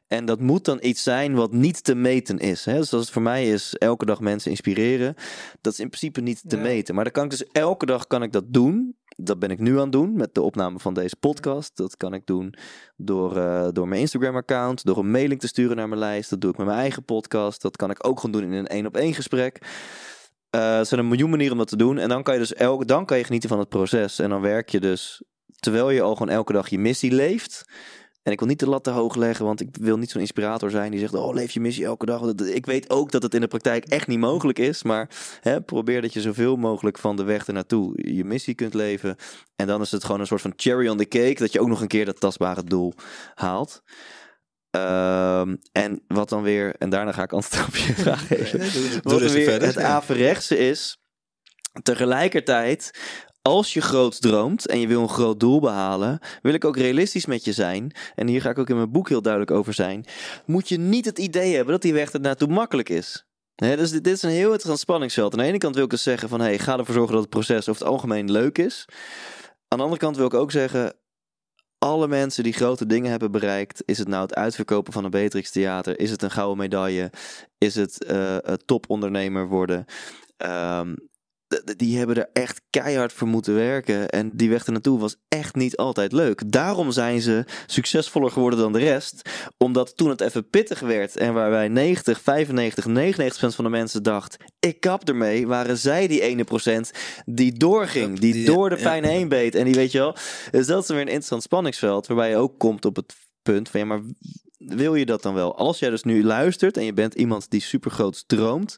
En dat moet dan iets zijn wat niet te meten is. Hè? Dus als het voor mij is elke dag mensen inspireren, dat is in principe niet te meten. Maar dan kan ik dus elke dag kan ik dat doen. Dat ben ik nu aan het doen met de opname van deze podcast. Dat kan ik doen door, uh, door mijn Instagram-account, door een mailing te sturen naar mijn lijst. Dat doe ik met mijn eigen podcast. Dat kan ik ook gewoon doen in een één op één gesprek. Uh, er zijn een miljoen manieren om dat te doen. En dan kan je dus elke, dan kan je genieten van het proces. En dan werk je dus, terwijl je al gewoon elke dag je missie leeft en ik wil niet de lat te hoog leggen, want ik wil niet zo'n inspirator zijn die zegt: Oh, leef je missie elke dag. Ik weet ook dat het in de praktijk echt niet mogelijk is. Maar hè, probeer dat je zoveel mogelijk van de weg ernaartoe je missie kunt leven. En dan is het gewoon een soort van cherry on the cake. Dat je ook nog een keer dat tastbare doel haalt. Ehm, en wat dan weer, en daarna ga ik antwoord op je vraag geven. wat dan weer het averechtse is. Tegelijkertijd als je groot droomt en je wil een groot doel behalen, wil ik ook realistisch met je zijn. En hier ga ik ook in mijn boek heel duidelijk over zijn. Moet je niet het idee hebben dat die weg er naartoe makkelijk is. dus dit, is een heel interessant spanningsveld. Aan de ene kant wil ik dus zeggen van hey, ga ervoor zorgen dat het proces over het algemeen leuk is. Aan de andere kant wil ik ook zeggen, alle mensen die grote dingen hebben bereikt, is het nou het uitverkopen van een Beatrix Theater, is het een gouden medaille, is het uh, topondernemer worden, um, die hebben er echt keihard voor moeten werken. En die weg er naartoe was echt niet altijd leuk. Daarom zijn ze succesvoller geworden dan de rest. Omdat toen het even pittig werd en waarbij 90, 95, 99% van de mensen dacht: ik kap ermee, waren zij die ene procent die doorging, die, door de pijn heen beet. En die weet je wel. Dus dat is weer een interessant spanningsveld, waarbij je ook komt op het punt van ja, maar wil je dat dan wel? Als jij dus nu luistert en je bent iemand die super groot droomt,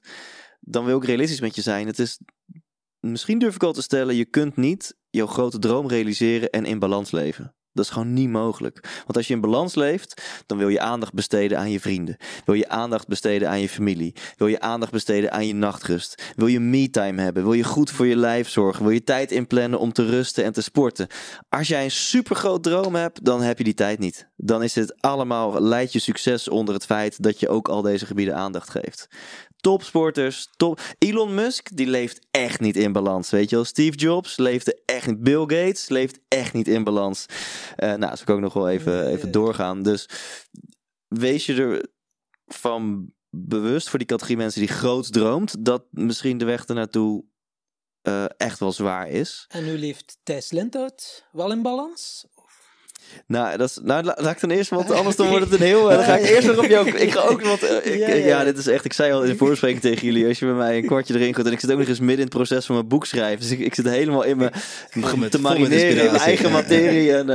dan wil ik realistisch met je zijn. Het is misschien durf ik al te stellen, je kunt niet jouw grote droom realiseren en in balans leven. Dat is gewoon niet mogelijk. Want als je in balans leeft, dan wil je aandacht besteden aan je vrienden. Wil je aandacht besteden aan je familie. Wil je aandacht besteden aan je nachtrust. Wil je me-time hebben. Wil je goed voor je lijf zorgen. Wil je tijd inplannen om te rusten en te sporten. Als jij een supergroot droom hebt, dan heb je die tijd niet. Dan is het allemaal, leidt je succes onder het feit dat je ook al deze gebieden aandacht geeft topsporters. Top. Elon Musk, die leeft echt niet in balans. Weet je wel, Steve Jobs leefde echt niet. Bill Gates leeft echt niet in balans. Uh, nou, zou ik ook nog wel even, even doorgaan. Dus wees je ervan bewust voor die categorie mensen die groot droomt, dat misschien de weg ernaartoe uh, echt wel zwaar is. En nu leeft Thijs Lindhout wel in balans? Nou, dat is, nou, laat ik dan eerst, want anders dan wordt het een heel... Dan ga ik eerst nog op jou... Ik ga ook, want ik, ja, ja, dit is echt... Ik zei al in de voorspreking tegen jullie, als je bij mij een kwartje erin gooit... En ik zit ook nog eens midden in het proces van mijn boek schrijven. Dus ik, ik zit helemaal in mijn... te marineren in mijn eigen materie. En,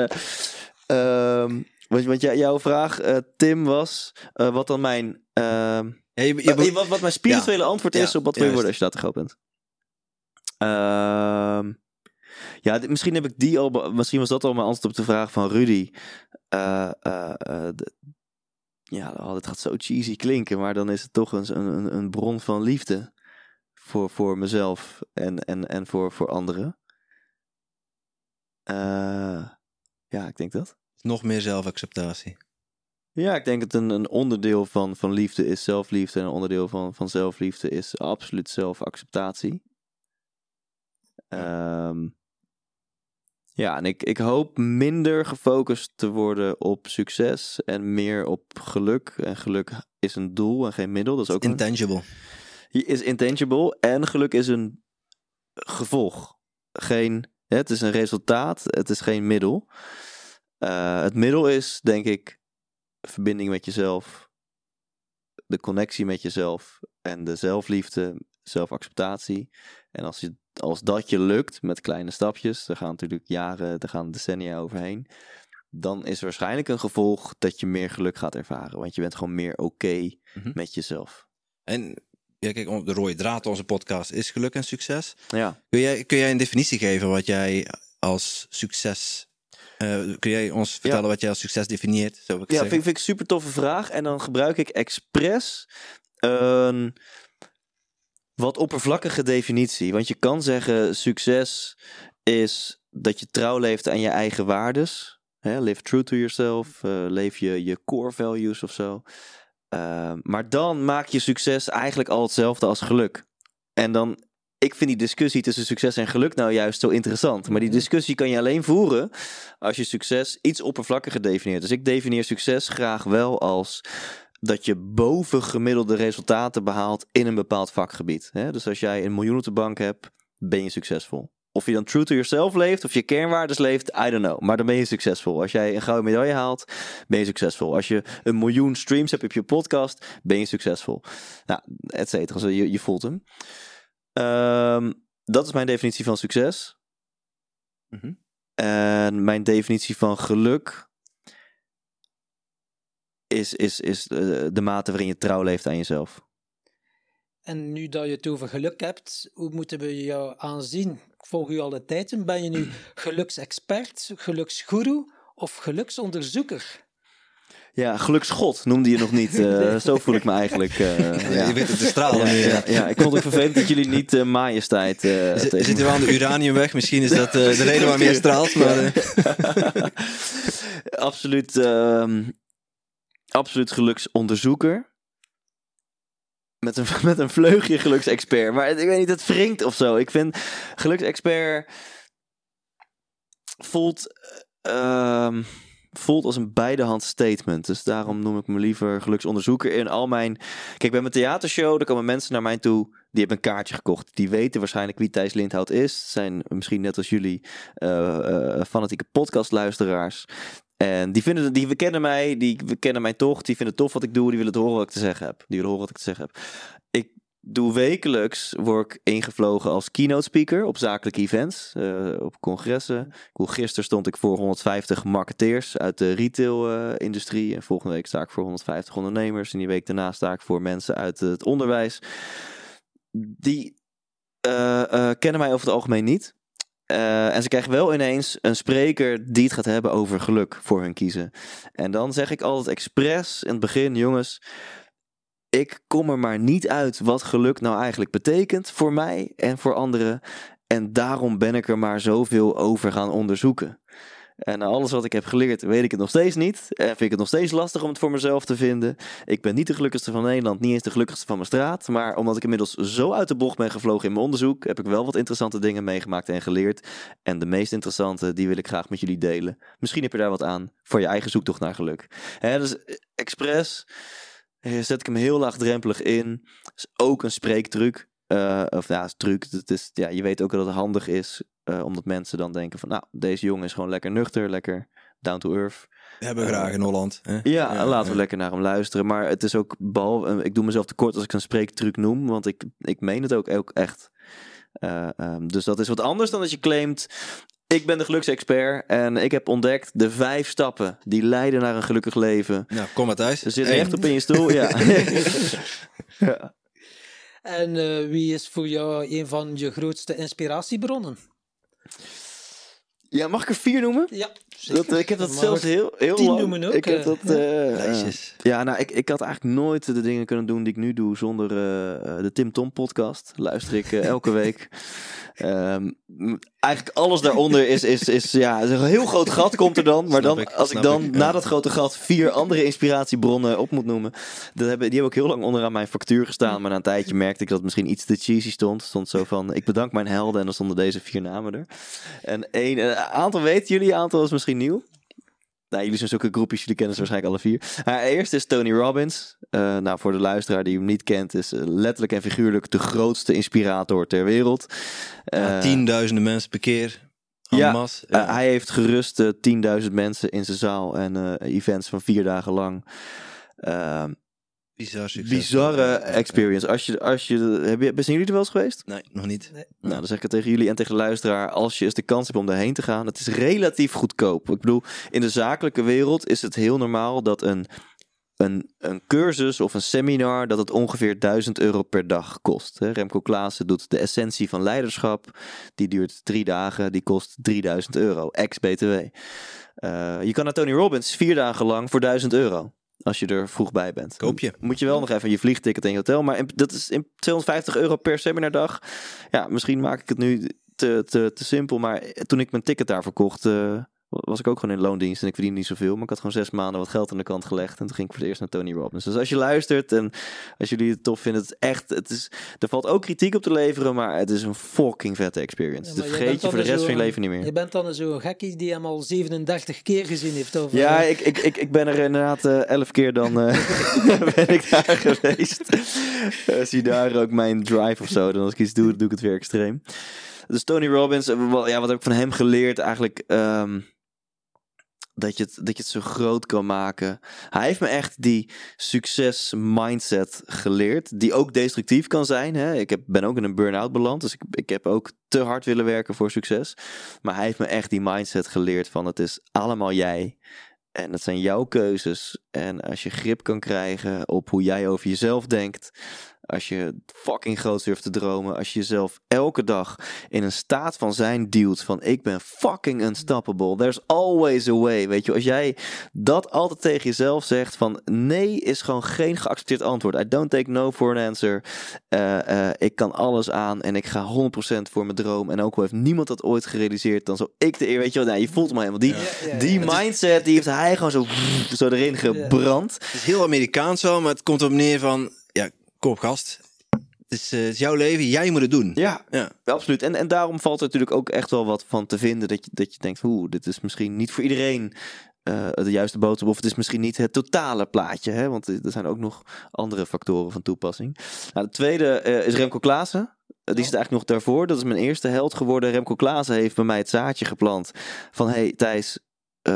uh, um, want, want jouw vraag, uh, Tim, was... Uh, wat dan mijn... Ja, je, je, wat, wat mijn spirituele antwoord is op wat wil je worden als je daar te groot bent. Ehm ja, misschien heb ik die al. Misschien was dat al mijn antwoord op de vraag van Rudy. Uh, uh, uh, ja, oh, het gaat zo cheesy klinken, maar dan is het toch een, een, een bron van liefde voor, voor mezelf en, en, en voor, voor anderen. ja, ik denk dat. Nog meer zelfacceptatie. Ja, ik denk dat een, een onderdeel van, van liefde is zelfliefde en een onderdeel van, van zelfliefde is absoluut zelfacceptatie. Um, ja, en ik, ik hoop minder gefocust te worden op succes en meer op geluk. En geluk is een doel en geen middel. Dat is ook intangible. Een, is intangible en geluk is een gevolg. Geen, het is een resultaat, het is geen middel. Uh, het middel is, denk ik, verbinding met jezelf, de connectie met jezelf en de zelfliefde, zelfacceptatie. En als je als dat je lukt met kleine stapjes, er gaan natuurlijk jaren, er gaan decennia overheen, dan is waarschijnlijk een gevolg dat je meer geluk gaat ervaren. Want je bent gewoon meer oké mhm. met jezelf. En ja, kijk, de rode draad onze podcast is geluk en succes. Ja. Kun, jij, kun jij een definitie geven wat jij als succes uh, kun jij ons vertellen wat jij als succes definieert? Zo ja, vind, vind, ik super toffe vraag. En dan gebruik ik expres een wat oppervlakkige definitie. Want je kan zeggen: succes is dat je trouw leeft aan je eigen waardes. Hè, live true to yourself. Uh, leef je, je core values of zo. Uh, maar dan maak je succes eigenlijk al hetzelfde als geluk. En dan, ik vind die discussie tussen succes en geluk nou juist zo interessant. Maar die mhm. discussie kan je alleen voeren als je succes iets oppervlakkiger definieert. Dus ik definieer succes graag wel als dat je bovengemiddelde resultaten behaalt in een bepaald vakgebied. Hè? Dus als jij een miljoen op de bank hebt, ben je succesvol. Of je dan true to yourself leeft, of je kernwaardes leeft, I don't know. Maar dan ben je succesvol. Als jij een gouden medaille haalt, ben je succesvol. Als je een miljoen streams hebt op je podcast, ben je succesvol. Nou, et cetera. je, je voelt hem. Ehm, dat is mijn definitie van succes. Mhm. En mijn definitie van geluk is, is, is eh, de mate waarin je trouw leeft aan jezelf. En nu dat je het over geluk hebt, hoe moeten we jou aanzien? Ik volg u al de tijd. Ben je nu geluksexpert, geluksgoeroe of geluksonderzoeker? Ja, geluksgod noemde je nog niet. Uh, Zo voel ik me eigenlijk. Uh, ja. Je bent het te stralen. Ja, ja, ja, ik vond het vervelend dat jullie niet uh, majesteit. Uh, Zitten we aan de uraniumweg? Misschien is dat de reden waarom je straalt. Maar, Absoluut. Ehm, absoluut geluksonderzoeker. Met een, met een vleugje geluksexpert. Maar ik weet niet, het wringt of zo. Ik vind geluksexpert voelt, uh, voelt als een beidehand statement. Dus daarom noem ik me liever geluksonderzoeker. In al mijn. Kijk, bij mijn theatershow, daar komen mensen naar mij toe die hebben een kaartje gekocht. Die weten waarschijnlijk wie Thijs Lindhout is. Zijn misschien net als jullie uh, fanatieke podcastluisteraars. En die, vinden, die kennen mij, die kennen mij toch. Die vinden het tof wat ik doe. Die willen het horen wat ik te zeggen heb. Die willen horen wat ik te zeggen heb. Ik doe wekelijks, word ik ingevlogen als keynote speaker op zakelijke events, uh, op congressen. Gisteren stond ik voor 150 marketeers uit de retail-industrie. en volgende week sta ik voor 150 ondernemers. En die week daarna sta ik voor mensen uit het onderwijs. Die uh, kennen mij over het algemeen niet. Uh, en ze krijgen wel ineens een spreker die het gaat hebben over geluk voor hun kiezen. En dan zeg ik altijd expres in het begin, jongens, ik kom er maar niet uit wat geluk nou eigenlijk betekent voor mij en voor anderen. En daarom ben ik er maar zoveel over gaan onderzoeken. En na alles wat ik heb geleerd, weet ik het nog steeds niet. En vind ik het nog steeds lastig om het voor mezelf te vinden. Ik ben niet de gelukkigste van Nederland, niet eens de gelukkigste van mijn straat. Maar omdat ik inmiddels zo uit de bocht ben gevlogen in mijn onderzoek, heb ik wel wat interessante dingen meegemaakt en geleerd. En de meest interessante, die wil ik graag met jullie delen. Misschien heb je daar wat aan voor je eigen zoektocht naar geluk. Dus eh, expres eh, zet ik hem heel laagdrempelig in. is ook een spreektruc. Uh, of ja, truc. Het is, ja, je weet ook dat het handig is. Uh, omdat mensen dan denken van, nou, deze jongen is gewoon lekker nuchter, lekker down to earth. We hebben graag in Holland. Hè? Ja, ja, laten we lekker naar hem luisteren. Maar het is ook, behalve, ik doe mezelf tekort als ik een spreektruc noem, want ik, ik meen het ook, ook echt. Uh, um, dus dat is wat anders dan als je claimt, ik ben de geluksexpert en ik heb ontdekt de vijf stappen die leiden naar een gelukkig leven. Nou, kom maar thuis. Er zit echt op in je stoel, ja. ja. En uh, wie is voor jou een van je grootste inspiratiebronnen? Ja, mag ik er vier noemen? Ja, dat, ik heb dat zelfs heel, heel tien lang. noemen ook. Ik heb dat, uh, uh, ja, nou, ik, ik had eigenlijk nooit de dingen kunnen doen die ik nu doe zonder uh, de Tim Tom podcast. Luister ik elke week. Um, eigenlijk alles daaronder is, is, is, ja, is een heel groot gat komt er dan. Maar dan, ik, als ik dan ik, na dat grote gat vier andere inspiratiebronnen op moet noemen. Dat hebben, die hebben ook heel lang onderaan mijn factuur gestaan. Maar na een tijdje merkte ik dat het misschien iets te cheesy stond. stond zo van, ik bedank mijn helden. En dan stonden deze vier namen er. En een, een aantal weten jullie, een aantal is misschien nieuw. Nou, jullie zijn zulke groepjes, jullie kennen ze waarschijnlijk alle vier. Haar eerste is Tony Robbins. Uh, nou, voor de luisteraar die hem niet kent, is letterlijk en figuurlijk de grootste inspirator ter wereld. Uh, ja, tienduizenden mensen per keer. Ja, ja. Uh, hij heeft gerust uh, 10.000 mensen in zijn zaal en events van vier dagen lang. Bizar succes. Bizarre experience. Als je, als je, heb je, zijn jullie er wel eens geweest? Nee, nog niet. Nee. Nou, dan zeg ik het tegen jullie en tegen de luisteraar. Als je eens de kans hebt om daarheen te gaan, het is relatief goedkoop. Ik bedoel, in de zakelijke wereld is het heel normaal dat een, een, een cursus of een seminar, dat het ongeveer 1000 euro per dag kost. Remco Klaassen doet de essentie van leiderschap. Die duurt drie dagen, die kost 3000 euro, ex-BTW. Uh, je kan naar Tony Robbins vier dagen lang voor 1000 euro. Als je er vroeg bij bent. Koop je. Moet je wel nog even je vliegticket en je hotel. Maar dat is in 250 euro per seminardag. Ja, misschien maak ik het nu te, te, te simpel. Maar toen ik mijn ticket daarvoor kocht, uh, was ik ook gewoon in loondienst. En ik verdiende niet zoveel. Maar ik had gewoon zes maanden wat geld aan de kant gelegd. En toen ging ik voor het eerst naar Tony Robbins. Dus als je luistert en als jullie het tof vinden. Het echt, het is, er valt ook kritiek op te leveren. Maar het is een fucking vette experience. Ja, dat vergeet je voor de rest van je leven niet meer. Je bent dan zo'n gekkie die hem al 37 keer gezien heeft. Over, ja, ik, ik, ik, ik ben er inderdaad uh, elf keer dan uh, ben ik daar geweest. uh, zie daar ook mijn drive of zo. Dan als ik iets doe, doe ik het weer extreem. Dus Tony Robbins, ja, wat heb ik van hem geleerd? Eigenlijk... Um, dat je, het, dat je het zo groot kan maken. Hij heeft me echt die succes mindset geleerd. Die ook destructief kan zijn. Hè? Ik heb, ben ook in een burn-out beland. Dus ik, ik heb ook te hard willen werken voor succes. Maar hij heeft me echt die mindset geleerd van het is allemaal jij. En het zijn jouw keuzes. En als je grip kan krijgen op hoe jij over jezelf denkt. Als je fucking groot durft te dromen. Als je jezelf elke dag in een staat van zijn duwt. Van ik ben fucking unstoppable. There's always a way. Weet je, als jij dat altijd tegen jezelf zegt. Van nee is gewoon geen geaccepteerd antwoord. I don't take no for an answer. Uh, uh, ik kan alles aan. En ik ga 100% voor mijn droom. En ook al heeft niemand dat ooit gerealiseerd. Dan zo ik de eer. Weet je wel, nou, je voelt me helemaal. Die, ja, ja, die mindset die heeft hij gewoon zo, zo erin gebrand. Het is heel Amerikaans zo. Maar het komt op neer van Koop gast. Het is, uh, het is, jouw leven, jij moet het doen. Ja, ja. absoluut. En, en daarom valt er natuurlijk ook echt wel wat van te vinden. Dat je, dat je denkt, oeh, dit is misschien niet voor iedereen uh, de juiste boodschap. Of het is misschien niet het totale plaatje. Hè? Want er zijn ook nog andere factoren van toepassing. Nou, de tweede uh, is Remco Klaassen. Die zit eigenlijk nog daarvoor. Dat is mijn eerste held geworden. Remco Klaassen heeft bij mij het zaadje geplant. Van hey Thijs,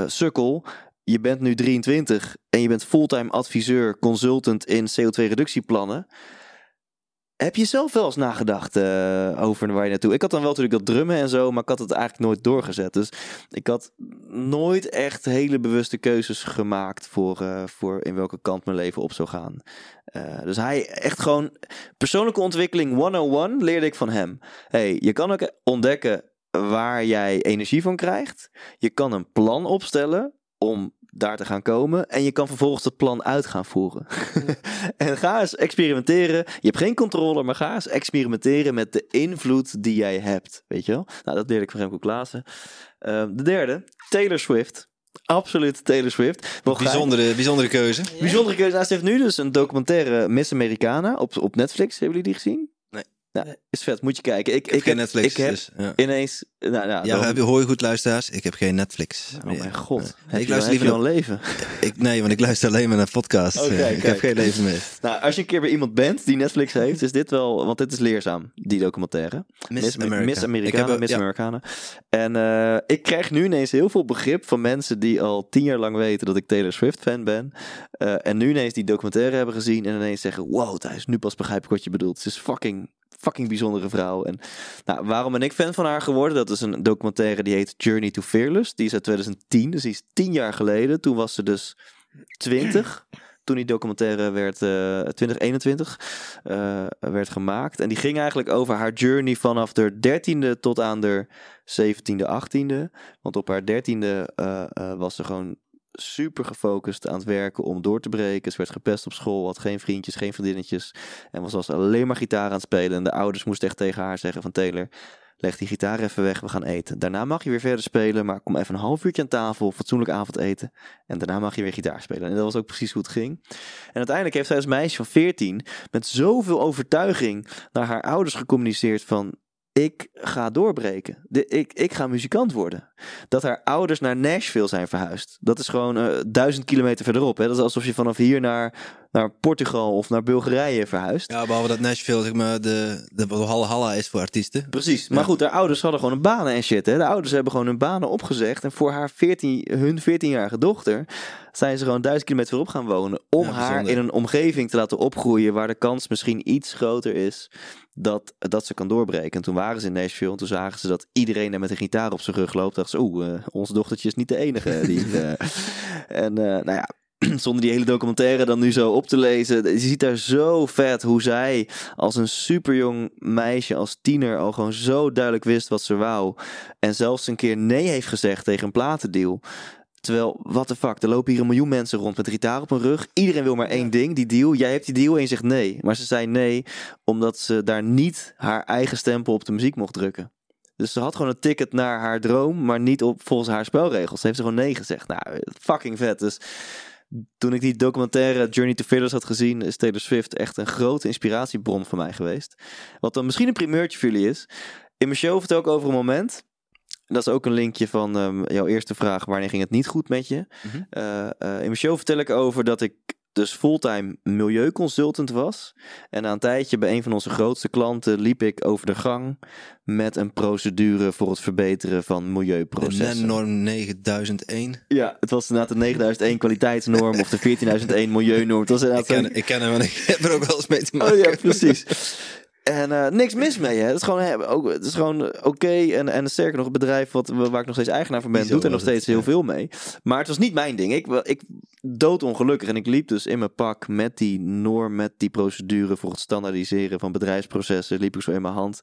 sukkel. Je bent nu 23 en je bent fulltime adviseur, consultant in CO2-reductieplannen. Heb je zelf wel eens nagedacht uh, over waar je naartoe? Ik had dan wel natuurlijk dat drummen en zo, maar ik had het eigenlijk nooit doorgezet. Dus ik had nooit echt hele bewuste keuzes gemaakt voor, uh, voor in welke kant mijn leven op zou gaan. Uh, dus hij echt gewoon persoonlijke ontwikkeling 101 leerde ik van hem. Hey, je kan ook ontdekken waar jij energie van krijgt. Je kan een plan opstellen om daar te gaan komen. En je kan vervolgens het plan uit gaan voeren. en ga eens experimenteren. Je hebt geen controle, maar ga eens experimenteren met de invloed die jij hebt. Weet je wel? Nou, dat leerde ik van Remco Klaassen. Uh, de derde, Taylor Swift. Absoluut Taylor Swift. Bijzondere, bijzondere keuze. Ja. Bijzondere keuze. Nou, ze heeft nu dus een documentaire Miss Americana op, op Netflix. Hebben jullie die gezien? Is vet, moet je kijken. Ik, ik, heb geen Netflix. Ik heb dus, ja. ineens. Nou, nou, ja, heb je, hoor je goed, luisteraars? Ik heb geen Netflix. Oh mijn god. Heb ik luister liever een leven. Ik, nee, want ik luister alleen maar naar podcasts. Ik heb geen leven meer. Nou, als je een keer bij iemand bent die Netflix heeft, is dit wel. Want dit is leerzaam, die documentaire. Miss, America. Miss Americana, Ik heb- Miss ja. Americana. En eh, ik krijg nu ineens heel veel begrip van mensen die al tien jaar lang weten dat ik Taylor Swift fan ben. Eh, en nu ineens die documentaire hebben gezien en ineens zeggen: Wow, Thijs, nu pas begrijp ik wat je bedoelt. Ze is fucking. Fucking bijzondere vrouw. En nou, waarom ben ik fan van haar geworden? Dat is een documentaire die heet Journey to Fearless. Die is uit 2010, dus die is tien jaar geleden. Toen was ze dus 20 toen die documentaire werd, eh 2021 eh, werd gemaakt. En die ging eigenlijk over haar journey vanaf de 13e tot aan de 17e, 18e. Want op haar 13e eh, eh, was ze gewoon super gefocust aan het werken om door te breken. Ze werd gepest op school, had geen vriendjes, geen vriendinnetjes. En was als alleen maar gitaar aan het spelen. En de ouders moesten echt tegen haar zeggen van Taylor... Leg die gitaar even weg, we gaan eten. Daarna mag je weer verder spelen, maar kom even een half uurtje aan tafel, fatsoenlijk avondeten. En daarna mag je weer gitaar spelen. En dat was ook precies hoe het ging. En uiteindelijk heeft zij als meisje van 14 met zoveel overtuiging naar haar ouders gecommuniceerd van... Ik ga doorbreken. De, ik, ik ga muzikant worden. Dat haar ouders naar Nashville zijn verhuisd. Dat is gewoon eh, duizend kilometer verderop. Hè? Dat is alsof je vanaf hier naar, naar Portugal of naar Bulgarije verhuist. Ja, behalve dat Nashville zeg maar de, de Halla is voor artiesten. Precies. Maar Ja. goed, haar ouders hadden gewoon een banen en shit. Hè? De ouders hebben gewoon hun banen opgezegd. En voor haar 14, hun 14-jarige dochter zijn ze gewoon duizend kilometer verop gaan wonen. Om Ja, haar in een omgeving te laten opgroeien waar de kans misschien iets groter is dat, dat ze kan doorbreken. En toen waren ze in Nashville en toen zagen ze dat iedereen daar met een gitaar op zijn rug loopt. Dachten ze, oeh, eh, ons dochtertje is niet de enige. Die, eh, en eh, nou ja, zonder die hele documentaire dan nu zo op te lezen. Je ziet daar zo vet hoe zij als een superjong meisje, als tiener, al gewoon zo duidelijk wist wat ze wou. En zelfs een keer nee heeft gezegd tegen een platendeal. Terwijl, what the fuck, er lopen hier een miljoen mensen rond met gitaar op hun rug. Iedereen wil maar één ding, die deal. Jij hebt die deal en je zegt nee. Maar ze zei nee, omdat ze daar niet haar eigen stempel op de muziek mocht drukken. Dus ze had gewoon een ticket naar haar droom, maar niet op volgens haar spelregels. Ze heeft ze gewoon nee gezegd. Nou, fucking vet. Dus toen ik die documentaire Journey to Fearless had gezien, is Taylor Swift echt een grote inspiratiebron voor mij geweest. Wat dan misschien een primeurtje voor jullie is. In mijn show vertel ik over een moment. Dat is ook een linkje van ehm, jouw eerste vraag. Wanneer ging het niet goed met je? Mhm. Eh, eh, in mijn show vertel ik over dat ik dus fulltime milieuconsultant was. En na een tijdje bij een van onze grootste klanten liep ik over de gang met een procedure voor het verbeteren van De milieuprocessen. NEN-norm 9001. Ja, het was inderdaad de 9001 kwaliteitsnorm of de 14001 milieunorm. Het was Ik ken, ik ken hem en ik heb er ook wel eens mee te maken. Oh ja, precies. En eh, niks mis mee, hè. Het is gewoon, hè, ook, het is gewoon oké. En, en sterker nog, een bedrijf wat, waar ik nog steeds eigenaar van ben, doet er nog het, steeds heel ja. veel mee. Maar het was niet mijn ding. Ik, ik doodongelukkig en ik liep dus in mijn pak met die norm, met die procedure voor het standaardiseren van bedrijfsprocessen, liep ik zo in mijn hand.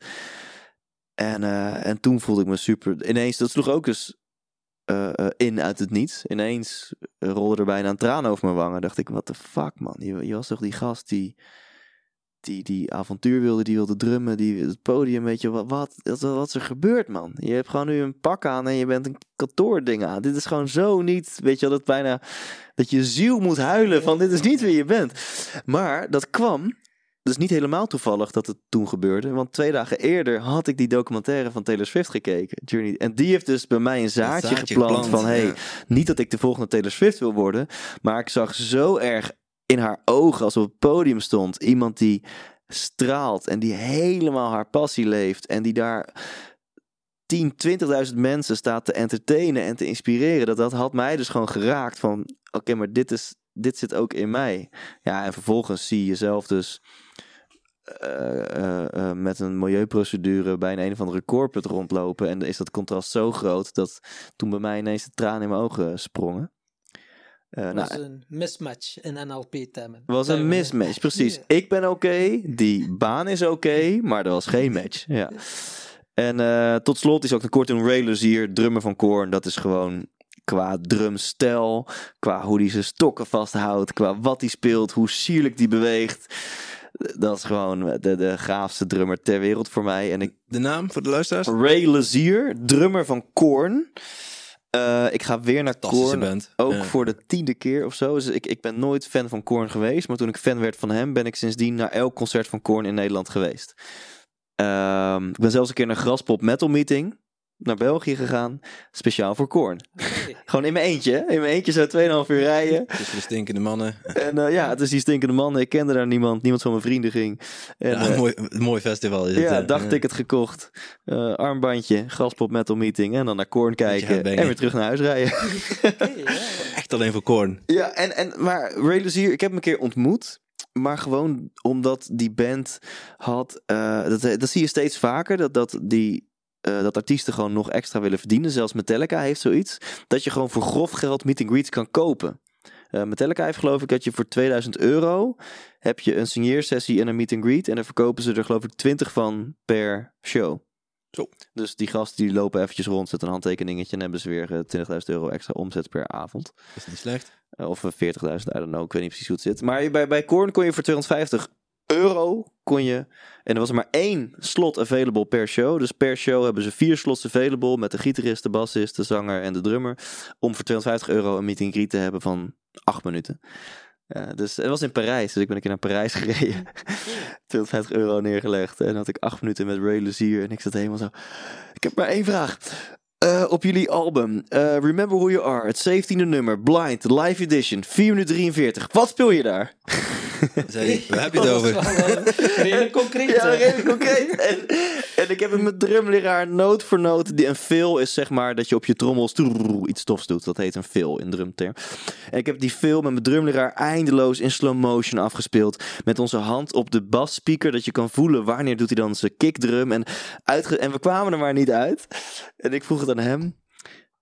En, eh, en toen voelde ik me super. Ineens, dat sloeg ook eh, eh, in uit het niets. Ineens rolde er bijna een traan over mijn wangen. Dacht ik, wat de fuck man. Je, je was toch die gast die, die, die avontuur wilde, die wilde drummen, die het podium, weet je, wat, wat, wat, wat is er gebeurd man? Je hebt gewoon nu een pak aan en je bent een kantoording aan. Dit is gewoon zo niet, weet je dat bijna, dat je ziel moet huilen van dit is niet wie je bent. Maar dat kwam dus niet helemaal toevallig dat het toen gebeurde. Want twee dagen eerder had ik die documentaire van Taylor Swift gekeken. Journey. En die heeft dus bij mij een zaadje, zaadje geplant, geplant, van... Hey, niet dat ik de volgende Taylor Swift wil worden. Maar ik zag zo erg in haar ogen als op het podium stond. Iemand die straalt en die helemaal haar passie leeft. En die daar 10, 20.000 mensen staat te entertainen en te inspireren. Dat, dat had mij dus gewoon geraakt van... Oké, maar dit, is, dit zit ook in mij. Ja, en vervolgens zie je jezelf dus... eh, eh, eh, met een milieuprocedure bij een een of andere corporate rondlopen. En is dat contrast zo groot dat toen bij mij ineens de tranen in mijn ogen sprongen. Eh, Dat nou, was een mismatch in NLP-termen. was een mismatch, precies. Ik ben oké, die baan is oké, maar er was geen match. Ja. En eh, tot slot is ook een kort een Ray Luzier, drummer van Korn. Dat is gewoon qua drumstijl, qua hoe hij zijn stokken vasthoudt, qua wat hij speelt, hoe sierlijk die beweegt. Dat is gewoon de, de gaafste drummer ter wereld voor mij. En ik De naam voor de luisteraars? Ray Lazier, drummer van Korn. Eh, ik ga weer naar Korn. band. Ook Ja. voor de tiende keer of zo. Dus ik, ik ben nooit fan van Korn geweest. Maar toen ik fan werd van hem, ben ik sindsdien naar elk concert van Korn in Nederland geweest. Ehm, ik ben zelfs een keer naar Graspop Metal Meeting naar België gegaan. Speciaal voor Korn. Gewoon in mijn eentje. In mijn eentje zo 2,5 uur rijden. Tussen de stinkende mannen. En eh, ja, het is die stinkende mannen. Ik kende daar niemand. Niemand van mijn vrienden ging. En, Ja, eh, een mooi, een mooi festival is het. ja, hè? dagticket gekocht. eh, armbandje, Graspop Metal Meeting. En dan naar Korn kijken. En weer terug naar huis rijden. Echt alleen voor Korn. Ja, en, en, maar Ray Luzier, ik heb hem een keer ontmoet. Maar gewoon omdat die band had... eh, dat, dat zie je steeds vaker. Dat, dat, die, eh, dat artiesten gewoon nog extra willen verdienen. Zelfs Metallica heeft zoiets. Dat je gewoon voor grof geld meet and greets kan kopen. Eh, Metallica heeft geloof ik dat je voor 2000 euro... heb je een signeersessie en een meet and greet. En dan verkopen ze er geloof ik 20 van per show. Zo. Dus die gasten die lopen eventjes rond, zetten een handtekeningetje... en hebben ze weer eh, 20.000 euro extra omzet per avond. Dat is niet slecht. Uh, Of uh, 40.000, I don't know. Ik weet niet precies hoe het zit. Maar bij, bij Korn kon je voor 250 euro kon je... En er was maar één slot available per show. Dus per show hebben ze vier slots available... met de gitarist, de bassist, de zanger en de drummer... om voor 250 euro een meet and greet te hebben van acht minuten. Uh, dus het was in Parijs, dus ik ben een keer naar Parijs gereden. 250 euro neergelegd. En dan had ik acht minuten met Ray Luzier. En ik zat helemaal zo... Ik heb maar één vraag. Uh, op jullie album uh, Remember Who You Are, het 17e nummer, Blind, live edition, 4 minuten 43. Wat speel je daar? Zei, waar heb je het over? Redelijk concreet. Ja, redelijk concreet. en, en ik heb hem met drumleraar noot voor noot. Die, een fill is zeg maar dat je op je trommels iets stofs doet. Dat heet een fill in drumterm. En ik heb die fill met mijn drumleraar eindeloos in slow motion afgespeeld. Met onze hand op de basspeaker. Dat je kan voelen wanneer doet hij dan zijn kickdrum. En, uitge en we kwamen er maar niet uit. En ik vroeg het aan hem.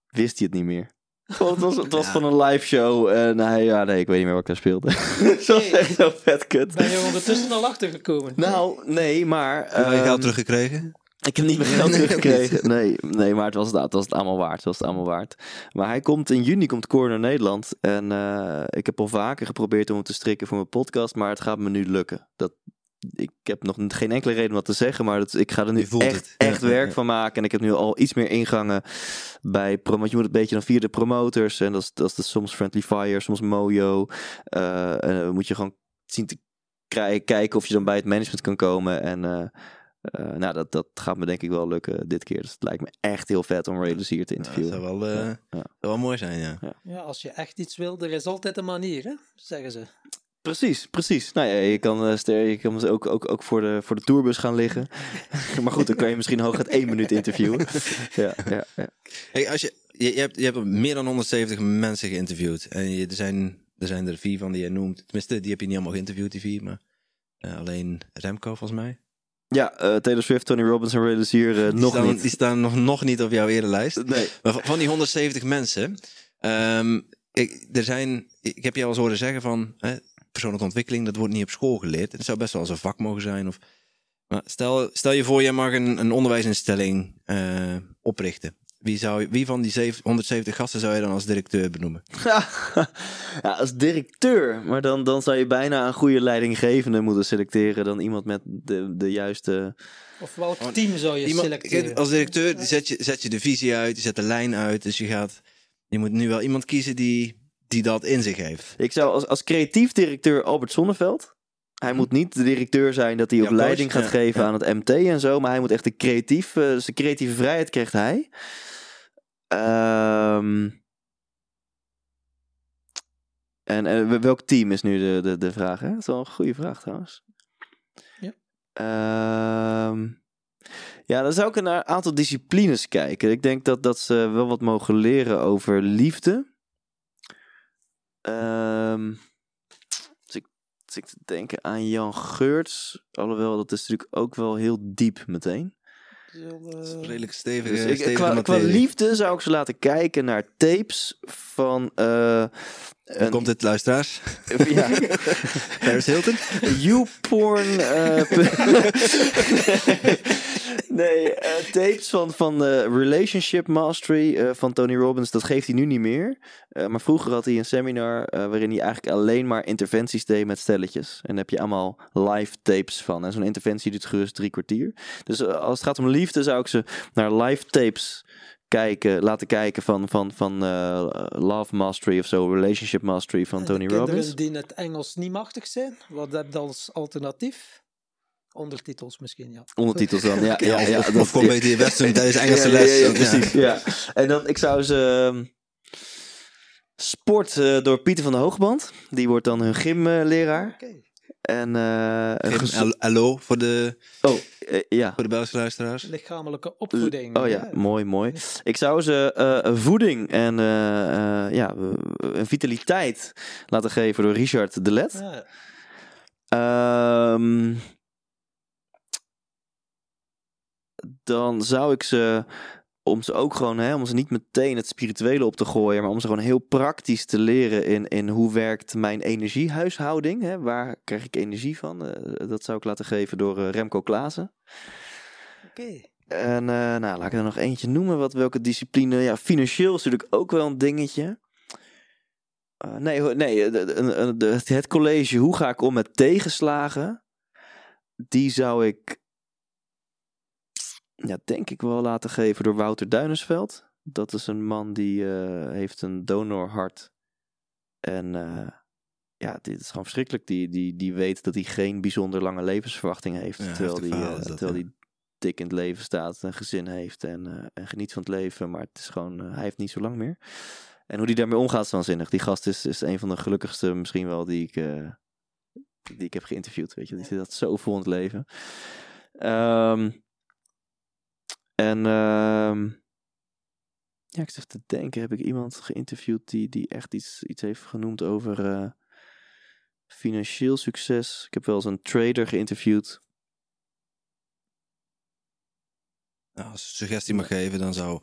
Wist hij het niet meer? Want het was, het was ja. van een live show en hij, ja nee, ik weet niet meer wat ik daar speelde. Was echt zo vet kut. Ben je ondertussen al achtergekomen? Nou, nee, maar... Heb je um, geld teruggekregen? Ik heb niet meer geld teruggekregen. Nee, nee, maar het was, het was het allemaal waard. Het was het allemaal waard. Maar hij komt in juni, komt Cor naar Nederland. En uh, ik heb al vaker geprobeerd om hem te strikken voor mijn podcast, maar het gaat me nu lukken. Dat, ik heb nog geen enkele reden om wat te zeggen, maar dat, ik ga er nu echt, het. echt ja, werk ja. van maken. En ik heb nu al iets meer ingangen bij want je moet een beetje dan via de promoters. En dat is, dat is de, soms Friendly Fire, soms Mojo. Uh, en dan moet je gewoon zien te krijgen, kijken of je dan bij het management kan komen. En uh, uh, nou, dat, dat gaat me denk ik wel lukken dit keer. Dus het lijkt me echt heel vet om Ray hier te interviewen. Ja, dat zou wel, uh, ja. zou wel mooi zijn, ja. ja. Ja, als je echt iets wil, er is altijd een manier, hè? zeggen ze. Precies, precies. Nou ja, je kan, uh, ster, je kan ook, ook, ook voor, de, voor de tourbus gaan liggen. maar goed, dan kan je misschien hooguit één minuut interviewen. ja, ja, ja. Hey, als je, je, je, hebt, je hebt meer dan 170 mensen geïnterviewd. En je, er, zijn, er zijn er vier van die je noemt. Tenminste, die heb je niet allemaal geïnterviewd, die vier. Maar uh, alleen Remco, volgens mij. Ja, uh, Taylor Swift, Tony Robbins en Ray uh, nog staan, niet. Die staan nog, nog niet op jouw erenlijst. Nee. Maar van die 170 mensen... Um, ik, er zijn, ik heb je al eens horen zeggen van... Hè, persoonlijke ontwikkeling, dat wordt niet op school geleerd. Het zou best wel eens een vak mogen zijn. Of, maar stel, stel je voor, jij mag een, een onderwijsinstelling uh, oprichten. Wie, zou, wie van die 7, 170 gasten zou je dan als directeur benoemen? ja, als directeur. Maar dan, dan zou je bijna een goede leidinggevende moeten selecteren dan iemand met de, de juiste... Of welk team zou je iemand, selecteren? Als directeur zet je, zet je de visie uit, je zet de lijn uit. Dus je gaat... Je moet nu wel iemand kiezen die, die dat in zich heeft. Ik zou als, als creatief directeur Albert Sonneveld. Hij moet niet de directeur zijn dat hij Ja, coach, leiding gaat ja, geven ja. aan het MT en zo. Maar hij moet echt de creatief, eh, dus de creatieve vrijheid krijgt hij. Ehm, en eh, welk team is nu de, de, de vraag? Hè? Dat is wel een goede vraag trouwens. Ja. Ehm, ja, dan zou ik naar een aantal disciplines kijken. Ik denk dat, dat ze wel wat mogen leren over liefde. Ehm dus ik te denken aan Jan Geurts. Alhoewel, dat is natuurlijk ook wel heel diep meteen. Dat is redelijk stevig. Dus eh, ik, stevige qua, liefde zou ik ze laten kijken naar tapes van... eh Komt het, luisteraars? ja, Paris Hilton? YouPorn. eh, nee, eh, tapes van, van Relationship Mastery eh, van Tony Robbins. Dat geeft hij nu niet meer. Maar vroeger had hij een seminar waarin hij eigenlijk alleen maar interventies deed met stelletjes. En daar heb je allemaal live tapes van. En zo'n interventie duurt gerust drie kwartier. Dus als het gaat om liefde zou ik ze naar live tapes kijken, laten kijken van, van, van eh, Love Mastery of zo, Relationship Mastery van Tony de kinderen Robbins. die in het Engels niet machtig zijn, wat heb je als alternatief? Ondertitels misschien, ja. Ondertitels dan, ja. ja, ja, of, kom je best doen tijdens Engelse les. Ja, ja, want ja. precies. Ja. En dan, ik zou ze... ehm, Sport eh, door Pieter van de Hoogband. Die wordt dan hun gymleraar. Oké. En eh, een Geef gezo- hem L- LO voor de, Oh, eh, ja. voor de Belgische luisteraars. Lichamelijke opvoeding. Oh ja, mooi, mooi. Ik zou ze eh, voeding en eh, eh, ja, een vitaliteit laten geven door Richard de Let. Ja. Ehm, dan zou ik ze, om ze ook gewoon, hè, om ze niet meteen het spirituele op te gooien, maar om ze gewoon heel praktisch te leren in, in hoe werkt mijn energiehuishouding. Hè, waar krijg ik energie van? Eh, dat zou ik laten geven door eh, Remco Klaassen. Oké. En eh, nou, laat ik er nog eentje noemen. Wat, welke discipline? Ja, financieel is natuurlijk ook wel een dingetje. Nee, nee de- de- de- het college, hoe ga ik om met tegenslagen? Die zou ik, ja, denk ik wel laten geven door Wouter Duinersveld. Dat is een man die eh, heeft een donorhart. En eh, ja, dit is gewoon verschrikkelijk. Die, die, die weet dat hij geen bijzonder lange levensverwachting heeft. Ja, terwijl hij dat, terwijl ja. die dik in het leven staat, een gezin heeft en, eh, en geniet van het leven. Maar het is gewoon, eh, hij heeft niet zo lang meer. En hoe die daarmee omgaat is waanzinnig. Die gast is, is een van de gelukkigste misschien wel die ik, eh, die ik heb geïnterviewd. Weet je, die zit dat zo vol in het leven. Ehm, en ehm, ja, ik zit te denken, heb ik iemand geïnterviewd die, die echt iets, iets heeft genoemd over eh, financieel succes. Ik heb wel eens een trader geïnterviewd. Nou, als ik suggestie mag geven, dan zou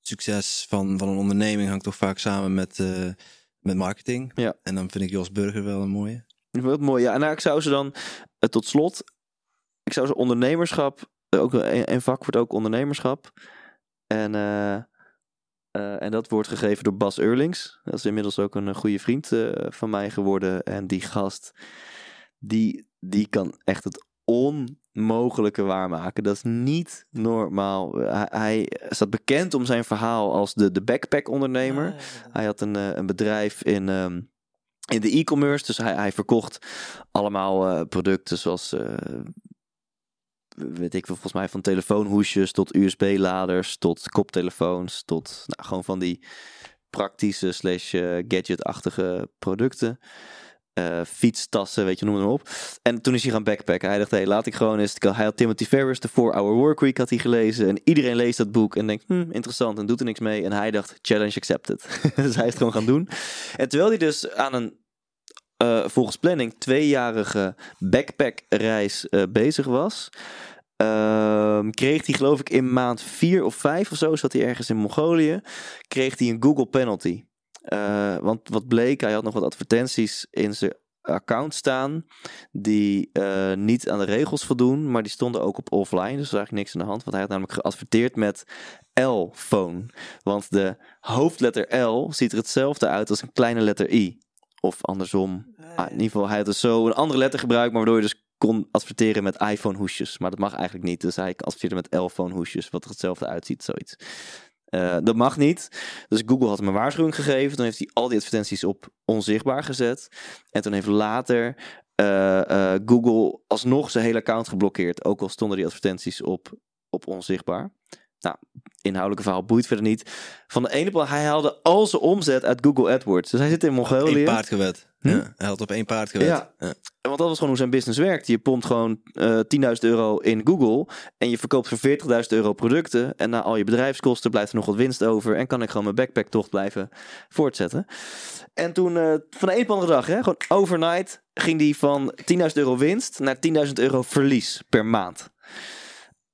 succes van, van een onderneming hangt toch vaak samen met, eh, met marketing. Ja. En dan vind ik Jos Burger wel een mooie. Wat mooi. Ja, en nou, ik zou ze dan eh, tot slot, ik zou ze ondernemerschap, ook een, een vak wordt ook ondernemerschap. En, eh, eh, en dat wordt gegeven door Bas Eurlings. Dat is inmiddels ook een, eh, goede vriend eh, van mij geworden. En die gast, die, die kan echt het onmogelijke waarmaken. Dat is niet normaal. Hij, hij staat bekend om zijn verhaal als de, de backpack ondernemer. Ah, ja. Hij had een, eh, een bedrijf in, ehm, in de e-commerce. Dus hij, hij verkocht allemaal eh, producten zoals, eh, weet ik veel, volgens mij van telefoonhoesjes tot USB-laders, tot koptelefoons, tot nou, gewoon van die praktische slash eh, gadget-achtige producten. Eh, fietstassen, weet je, noem maar op. En toen is hij gaan backpacken. Hij dacht, hé, laat ik gewoon eens... Hij had Timothy Ferris, de 4-Hour Workweek, had hij gelezen. En iedereen leest dat boek en denkt, hm, interessant, en doet er niks mee. En hij dacht, challenge accepted. dus hij is het gewoon gaan doen. En terwijl hij dus aan een, eh, volgens planning, tweejarige backpackreis eh bezig was... ehm, kreeg hij geloof ik in maand vier of vijf of zo, zat hij ergens in Mongolië, kreeg hij een Google penalty. Eh, want wat bleek, hij had nog wat advertenties in zijn account staan die niet aan de regels voldoen, maar die stonden ook op offline. Dus er eigenlijk niks aan de hand, want hij had namelijk geadverteerd met L-phone. Want de hoofdletter L ziet er hetzelfde uit als een kleine letter I. Of andersom. Ah, in ieder geval, hij had dus zo een andere letter gebruikt, maar waardoor je dus kon adverteren met iPhone hoesjes. Maar dat mag eigenlijk niet. Dus hij adverteerde met L-phone hoesjes, wat er hetzelfde uitziet, zoiets. Uh, dat mag niet. Dus Google had hem een waarschuwing gegeven. Toen heeft hij al die advertenties op onzichtbaar gezet. En toen heeft later uh, uh, Google alsnog zijn hele account geblokkeerd. Ook al stonden die advertenties op, op onzichtbaar. Nou, inhoudelijke verhaal boeit verder niet. Van de ene hij haalde al zijn omzet uit Google AdWords. Dus hij zit in Mongolië. Op paard gewet. Hm? Ja, hij had op één paard gewet. Ja. ja. Want dat was gewoon hoe zijn business werkt. Je pompt gewoon uh, 10.000 euro in Google en je verkoopt voor 40.000 euro producten. En na al je bedrijfskosten blijft er nog wat winst over en kan ik gewoon mijn backpack-tocht blijven voortzetten. En toen, uh, van de een op de andere dag, hè, gewoon overnight, ging die van 10.000 euro winst naar 10.000 euro verlies per maand.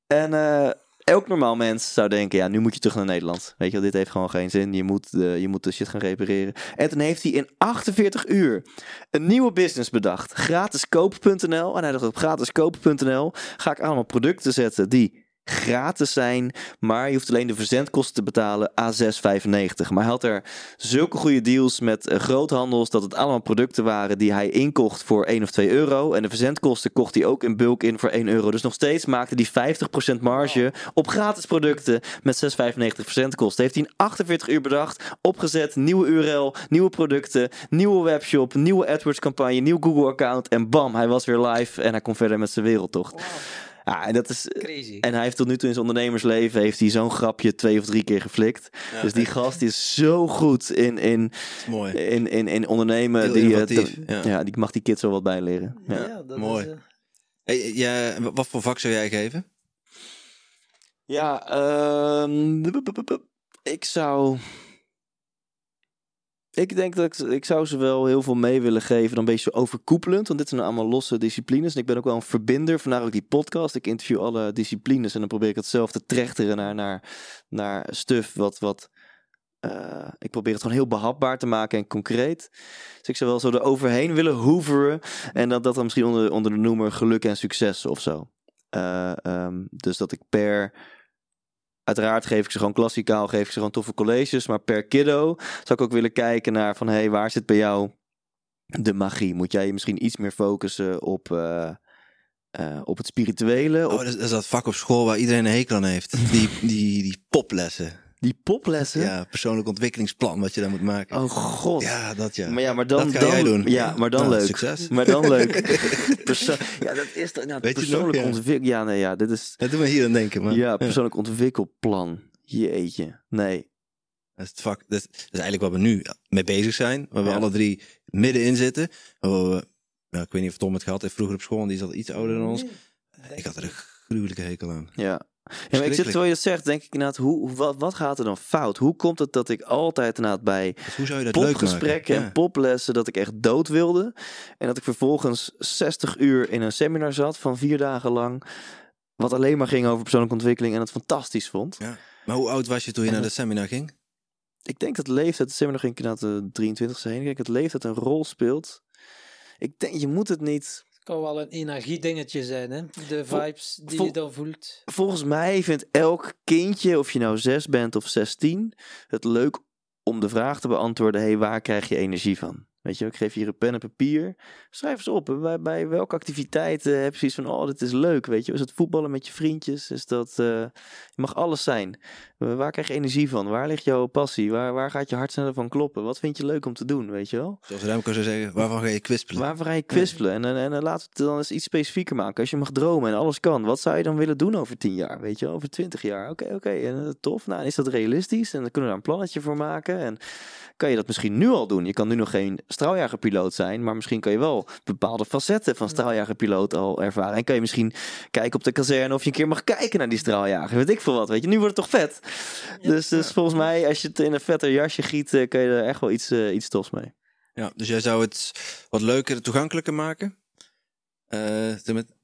En uh, elk normaal mens zou denken, ja, nu moet je terug naar Nederland. Weet je wel, dit heeft gewoon geen zin. Je moet, de, je moet de shit gaan repareren. En toen heeft hij in 48 uur een nieuwe business bedacht. Gratiskoop.nl. En hij dacht op gratiskoop.nl ga ik allemaal producten zetten die gratis zijn, maar je hoeft alleen de verzendkosten te betalen A6,95. Maar hij had er zulke goede deals met uh, groothandels dat het allemaal producten waren die hij inkocht voor 1 of 2 euro. En de verzendkosten kocht hij ook in bulk in voor 1 euro. Dus nog steeds maakte hij 50% marge op gratis producten met 6,95% verzendkosten. Heeft hij in 48 uur bedacht, opgezet, nieuwe URL, nieuwe producten, nieuwe webshop, nieuwe AdWords campagne, nieuw Google account en bam, hij was weer live en hij kon verder met zijn wereldtocht. Wow. Ja, en dat is. Crazy. En hij heeft tot nu toe in zijn ondernemersleven heeft hij zo'n grapje twee of drie keer geflikt. Ja, dus die gast die is zo goed in, in, mooi. in, in, in ondernemen. Heel die, innovatief, ja. ja. ja, die mag die kids wel wat bijleren. Ja. Ja, dat Mooi. Is, uh, Hey, ja, wat voor vak zou jij geven? Ja, ehm, ik zou. Ik denk dat ik, zou ze wel heel veel mee willen geven. Dan een beetje overkoepelend. Want dit zijn allemaal losse disciplines. En ik ben ook wel een verbinder. Vandaar ook die podcast. Ik interview alle disciplines. En dan probeer ik het zelf te trechteren naar, naar, naar stuf. Wat, wat uh, ik probeer het gewoon heel behapbaar te maken en concreet. Dus ik zou wel zo er overheen willen hoeveren. En dat, dat dan misschien onder, onder de noemer geluk en succes of zo. Uh, um, dus dat ik per Uiteraard geef ik ze gewoon klassikaal, geef ik ze gewoon toffe colleges. Maar per kiddo zou ik ook willen kijken naar van... hé, hey, waar zit bij jou de magie? Moet jij je misschien iets meer focussen op, uh, uh, op het spirituele? Oh, dat, is, dat is dat vak op school waar iedereen een hekel aan heeft. Die, die, die poplessen. Die poplessen? Ja, persoonlijk ontwikkelingsplan wat je daar moet maken. Oh god. Ja, dat ja. Maar ja, maar dan, dat kan dan, jij doen. Ja, maar dan nou, leuk. Succes. Maar dan leuk. Perso ja, dat is nou, Weet persoonlijk? Ja. ontwikkel. Ja, nee, ja, dit is. Dat doen we hier aan denken, man. Ja, persoonlijk ontwikkelplan. Jeetje. Nee. Dat is het vak. Dat is, dat is eigenlijk wat we nu mee bezig zijn. Waar we alle drie middenin zitten. Waar we, nou, ik weet niet of Tom het gehad heeft vroeger op school. Die is al iets ouder dan ons. Ik had er een gruwelijke hekel aan. Ja. Ja, maar ik zit, terwijl je het zegt, denk ik inderdaad, hoe, wat, wat gaat er dan fout? Hoe komt het dat ik altijd inderdaad bij Dus hoe zou je dat en poplessen dat ik echt dood wilde. En dat ik vervolgens 60 uur in een seminar zat van vier dagen lang. Wat alleen maar ging over persoonlijke ontwikkeling en het fantastisch vond. Ja. Maar hoe oud was je toen je En naar dat- de seminar ging? Ik denk dat leeftijd, het seminar ging ik inderdaad de 23ste heen. Ik denk dat leeftijd een rol speelt. Ik denk, je moet het niet... Het kan wel een energiedingetje zijn, hè? De vibes die vol- je dan voelt. Volgens mij vindt elk kindje, of je nou zes bent of 16, het leuk om de vraag te beantwoorden: hey, waar krijg je energie van? Weet je, ik geef je hier een pen en papier. Schrijf eens op. Bij, bij welke activiteiten heb je zoiets van: oh, dit is leuk. Weet je, is het voetballen met je vriendjes? Is dat. eh, je mag alles zijn. Eh, waar krijg je energie van? Waar ligt jouw passie? Waar, waar gaat je hart sneller van kloppen? Wat vind je leuk om te doen? Weet je wel? Zoals Remco zou zeggen, waarvan ga je kwispelen? Waarvoor ga je kwispelen? En, en, en, en laten we het dan eens iets specifieker maken. Als je mag dromen en alles kan, wat zou je dan willen doen over 10 jaar? Weet je, wel? over 20 jaar? Oké, oké, en, eh, tof. Nou, is dat realistisch? En dan kunnen we daar een plannetje voor maken. En kan je dat misschien nu al doen? Je kan nu nog geen straaljagerpiloot zijn, maar misschien kan je wel bepaalde facetten van straaljagerpiloot al ervaren. En kan je misschien kijken op de kazerne of je een keer mag kijken naar die straaljager. Weet ik veel wat, weet je. Nu wordt het toch vet? Dus, dus volgens mij, als je het in een vetter jasje giet, eh, kan je er echt wel iets, eh, iets tofs mee. Ja, dus jij zou het wat leuker, toegankelijker maken? Eh, te met,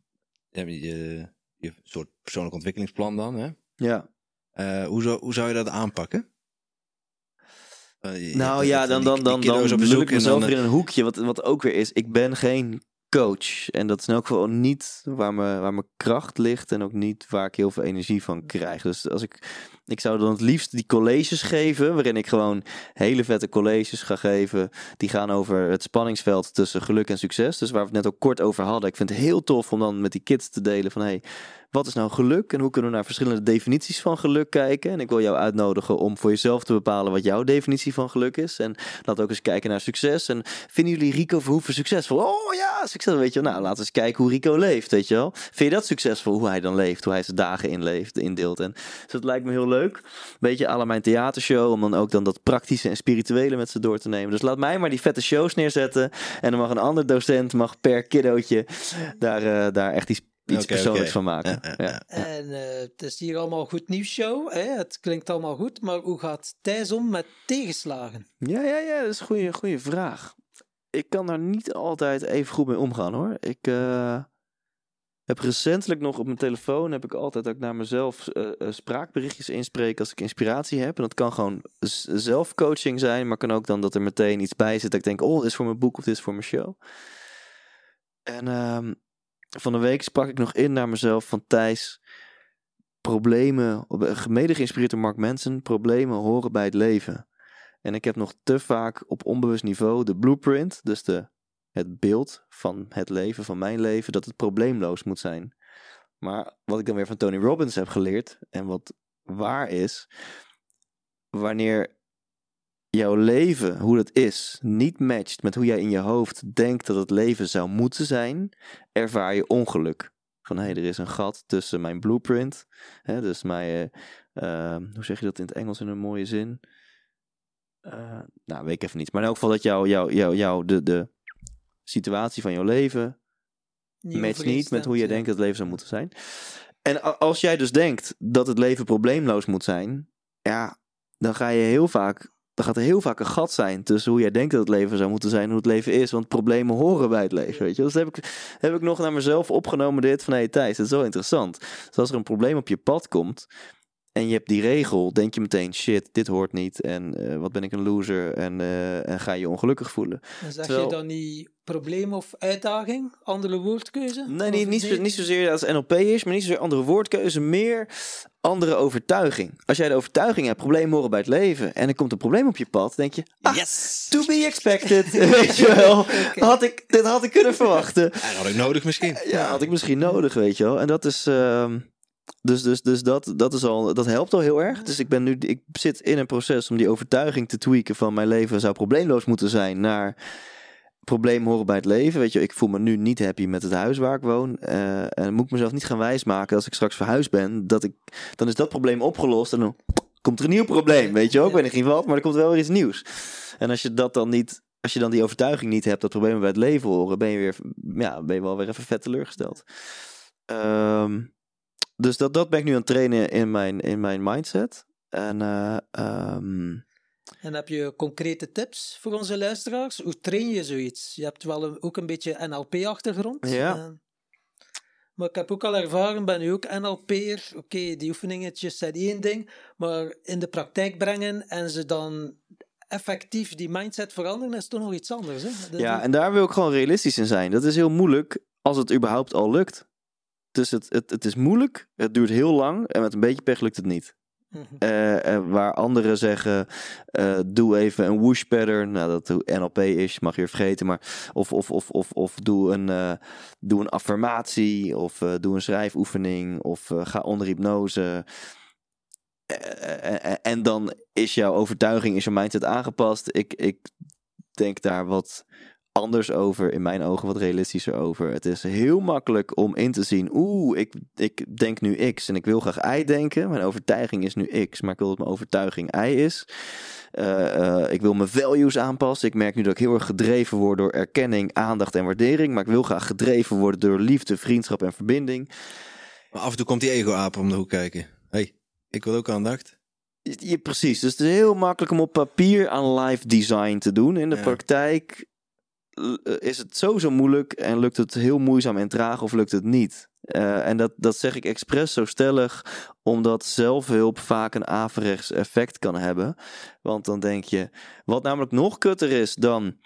ja, je, je soort persoonlijk ontwikkelingsplan dan, hè? Ja. Eh, hoe, zou, hoe zou je dat aanpakken? Eh, Nou ja, het- dan, dan, dan, dan bezoek ik mezelf weer in een hoekje. Wat, wat ook weer is, ik ben geen coach. En dat is in elk geval niet waar, me, waar mijn kracht ligt. En ook niet waar ik heel veel energie van krijg. Dus als ik, ik zou dan het liefst die colleges geven. Waarin ik gewoon hele vette colleges ga geven. Die gaan over het spanningsveld tussen geluk en succes. Dus waar we het net ook kort over hadden. Ik vind het heel tof om dan met die kids te delen van... Hey, wat is nou geluk en hoe kunnen we naar verschillende definities van geluk kijken. En ik wil jou uitnodigen om voor jezelf te bepalen wat jouw definitie van geluk is. En laat ook eens kijken naar succes. En vinden jullie Rico Verhoeven succesvol? Oh ja, succes. Weet je wel. Nou, laten we eens kijken hoe Rico leeft, weet je wel. Vind je dat succesvol, hoe hij dan leeft, hoe hij zijn dagen inleeft, indeelt. En dus dat lijkt me heel leuk. Beetje aan mijn theatershow, om dan ook dan dat praktische en spirituele met ze door te nemen. Dus laat mij maar die vette shows neerzetten. En dan mag een ander docent mag per kiddootje daar, uh, daar echt iets iets okay, persoonlijks van maken. Ja, ja, en uh, het is hier allemaal goed nieuws show. Hè? Het klinkt allemaal goed, maar hoe gaat Thijs om met tegenslagen? Ja, ja, ja, dat is een goede, goede vraag. Ik kan daar niet altijd even goed mee omgaan hoor. Ik uh, heb recentelijk nog op mijn telefoon heb ik altijd dat ik naar mezelf uh, spraakberichtjes inspreek als ik inspiratie heb. En dat kan gewoon zelfcoaching zijn, maar kan ook dan dat er meteen iets bij zit dat ik denk, oh, dit is voor mijn boek of dit is voor mijn show. En uh, van de week sprak ik nog in naar mezelf van Thijs. Problemen, mede geïnspireerd door Mark Manson, problemen horen bij het leven. En ik heb nog te vaak op onbewust niveau de blueprint, dus de, het beeld van het leven, van mijn leven, dat het probleemloos moet zijn. Maar wat ik dan weer van Tony Robbins heb geleerd en wat waar is, wanneer jouw leven, hoe dat is, niet matcht met hoe jij in je hoofd denkt dat het leven zou moeten zijn, ervaar je ongeluk. Van hé, hey, er is een gat tussen mijn blueprint, hè, dus mijn, uh, hoe zeg je dat in het Engels in een mooie zin? Uh, nou, weet ik even niet. Maar in elk geval dat jouw, jouw, jouw, jouw de, de situatie van jouw leven niet matcht niet met hoe je denkt dat het leven zou moeten zijn. En als jij dus denkt dat het leven probleemloos moet zijn, ja, dan ga je heel vaak dan gaat er heel vaak een gat zijn tussen hoe jij denkt dat het leven zou moeten zijn en hoe het leven is. Want problemen horen bij het leven, weet je. Dus heb ik, heb ik nog naar mezelf opgenomen dit van, hé hey, Thijs, dat is zo interessant. Dus als er een probleem op je pad komt en je hebt die regel, denk je meteen, shit, dit hoort niet. En uh, wat ben ik een loser en, uh, en ga je ongelukkig voelen. En zeg Terwijl... je dan niet probleem of uitdaging? Andere woordkeuze? Nee, niet, niet, niet zozeer als NLP is, maar niet zozeer andere woordkeuze. Meer andere overtuiging. Als jij de overtuiging hebt, problemen horen bij het leven. En er komt een probleem op je pad, denk je, ah, yes. to be expected. weet je wel. Had ik, dit had ik kunnen verwachten. Ja, had ik nodig misschien. Ja, had ik misschien nodig, weet je wel. En dat is... Uh, dus, dus, dus dat, dat, is al, dat helpt al heel erg. Dus ik, ben nu, ik zit in een proces om die overtuiging te tweaken van mijn leven zou probleemloos moeten zijn naar problemen horen bij het leven. Weet je, ik voel me nu niet happy met het huis waar ik woon. Uh, en moet ik mezelf niet gaan wijsmaken als ik straks verhuisd ben, dat ik, dan is dat probleem opgelost en dan komt er een nieuw probleem. Weet je ook, ik niet wat, maar er komt wel weer iets nieuws. En als je dat dan niet, als je dan die overtuiging niet hebt dat problemen bij het leven horen, ben je weer, ja, ben je wel weer even vet teleurgesteld. Um, dus dat, dat ben ik nu aan het trainen in mijn, in mijn mindset. En uh, um, en heb je concrete tips voor onze luisteraars? Hoe train je zoiets? Je hebt wel een, ook een beetje NLP-achtergrond. Ja. maar ik heb ook al ervaren, ben nu ook NLP'er. Oké, die oefeningetjes zijn één ding, maar in de praktijk brengen en ze dan effectief die mindset veranderen, is toch nog iets anders. Hè? ja, en daar wil ik gewoon realistisch in zijn. Dat is heel moeilijk als het überhaupt al lukt. Dus het, het, het is moeilijk, het duurt heel lang en met een beetje pech lukt het niet. Uh, waar anderen zeggen, uh, doe even een whoosh pattern. Nou, dat NLP is, mag je vergeten. Maar, of, of, of, of, of doe, een, doe een affirmatie. Of doe een schrijfoefening. Of ga onder hypnose. en dan is jouw overtuiging, is je mindset aangepast. Ik, ik denk daar wat anders over, in mijn ogen wat realistischer over. Het is heel makkelijk om in te zien, oeh, ik, ik denk nu X en ik wil graag Y denken. Mijn overtuiging is nu X, maar ik wil dat mijn overtuiging Y is. Uh, uh, ik wil mijn values aanpassen. Ik merk nu dat ik heel erg gedreven word door erkenning, aandacht en waardering. Maar ik wil graag gedreven worden door liefde, vriendschap en verbinding. Maar af en toe komt die ego-aap om de hoek kijken. hey, ik wil ook aandacht. Ja, precies. Dus het is heel makkelijk om op papier aan live design te doen. In de praktijk eh, is het sowieso moeilijk en lukt het heel moeizaam en traag of lukt het niet. Uh, en dat, dat zeg ik expres zo stellig, omdat zelfhulp vaak een averechts effect kan hebben. Want dan denk je, wat namelijk nog kutter is dan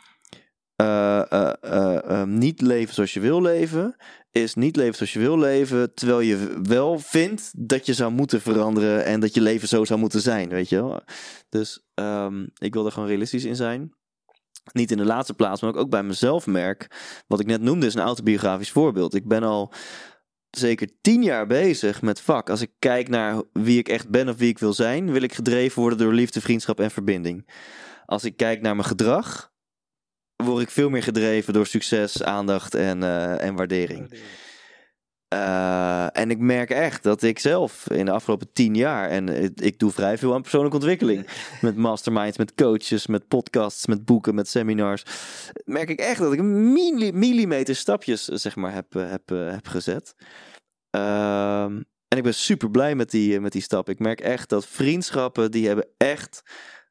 uh, niet leven zoals je wil leven, is niet leven zoals je wil leven, terwijl je wel vindt dat je zou moeten veranderen en dat je leven zo zou moeten zijn, weet je wel. Dus um, ik wil er gewoon realistisch in zijn niet in de laatste plaats, maar ook bij mezelf merk. Wat ik net noemde is een autobiografisch voorbeeld. Ik ben al zeker tien jaar bezig met vak. Als ik kijk naar wie ik echt ben of wie ik wil zijn, wil ik gedreven worden door liefde, vriendschap en verbinding. Als ik kijk naar mijn gedrag, word ik veel meer gedreven door succes, aandacht en, uh, en waardering. Uh, en ik merk echt dat ik zelf in de afgelopen tien jaar, en ik doe vrij veel aan persoonlijke ontwikkeling, met masterminds, met coaches, met podcasts, met boeken, met seminars, merk ik echt dat ik millimeter stapjes zeg maar heb, heb, heb gezet. Uh, en ik ben super blij met die, met die stap. Ik merk echt dat vriendschappen, die hebben echt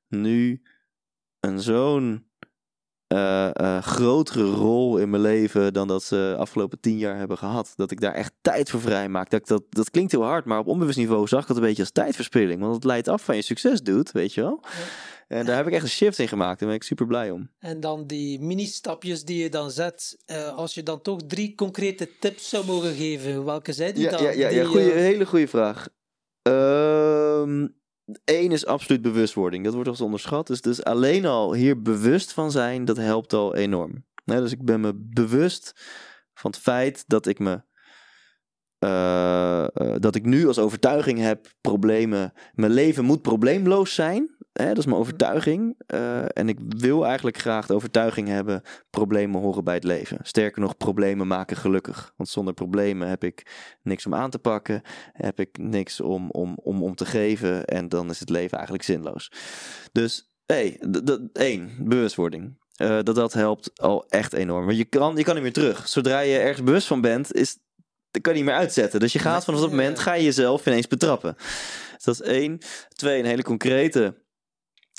nu een zo'n uh, grotere rol in mijn leven dan dat ze afgelopen tien jaar hebben gehad. Dat ik daar echt tijd voor vrij maak. Dat, dat, dat klinkt heel hard, maar op onbewust niveau zag ik het een beetje als tijdverspilling. Want het leidt af van je succes doet, weet je wel. En daar heb ik echt een shift in gemaakt. Daar ben ik super blij om. En dan die mini-stapjes die je dan zet. Uh, als je dan toch drie concrete tips zou mogen geven, welke zijn die ja, dan? Ja, ja, ja goeie, hele goede vraag. Ehm Eén is absoluut bewustwording. Dat wordt als onderschat. Dus, alleen al hier bewust van zijn, dat helpt al enorm. dus ik ben me bewust van het feit dat ik me. Uh, uh, dat ik nu als overtuiging heb problemen. Mijn leven moet probleemloos zijn. Dat is mijn overtuiging. Uh, en ik wil eigenlijk graag de overtuiging hebben: problemen horen bij het leven. Sterker nog, problemen maken gelukkig. Want zonder problemen heb ik niks om aan te pakken, heb ik niks om, om, om, om te geven. En dan is het leven eigenlijk zinloos. Dus, hey, één, bewustwording. Uh, dat dat helpt al echt enorm. Want je kan, je kan niet meer terug. Zodra je ergens bewust van bent, is, dat kan je niet meer uitzetten. Dus je gaat vanaf dat moment, ga je jezelf ineens betrappen. Dus dat is één. Twee, een hele concrete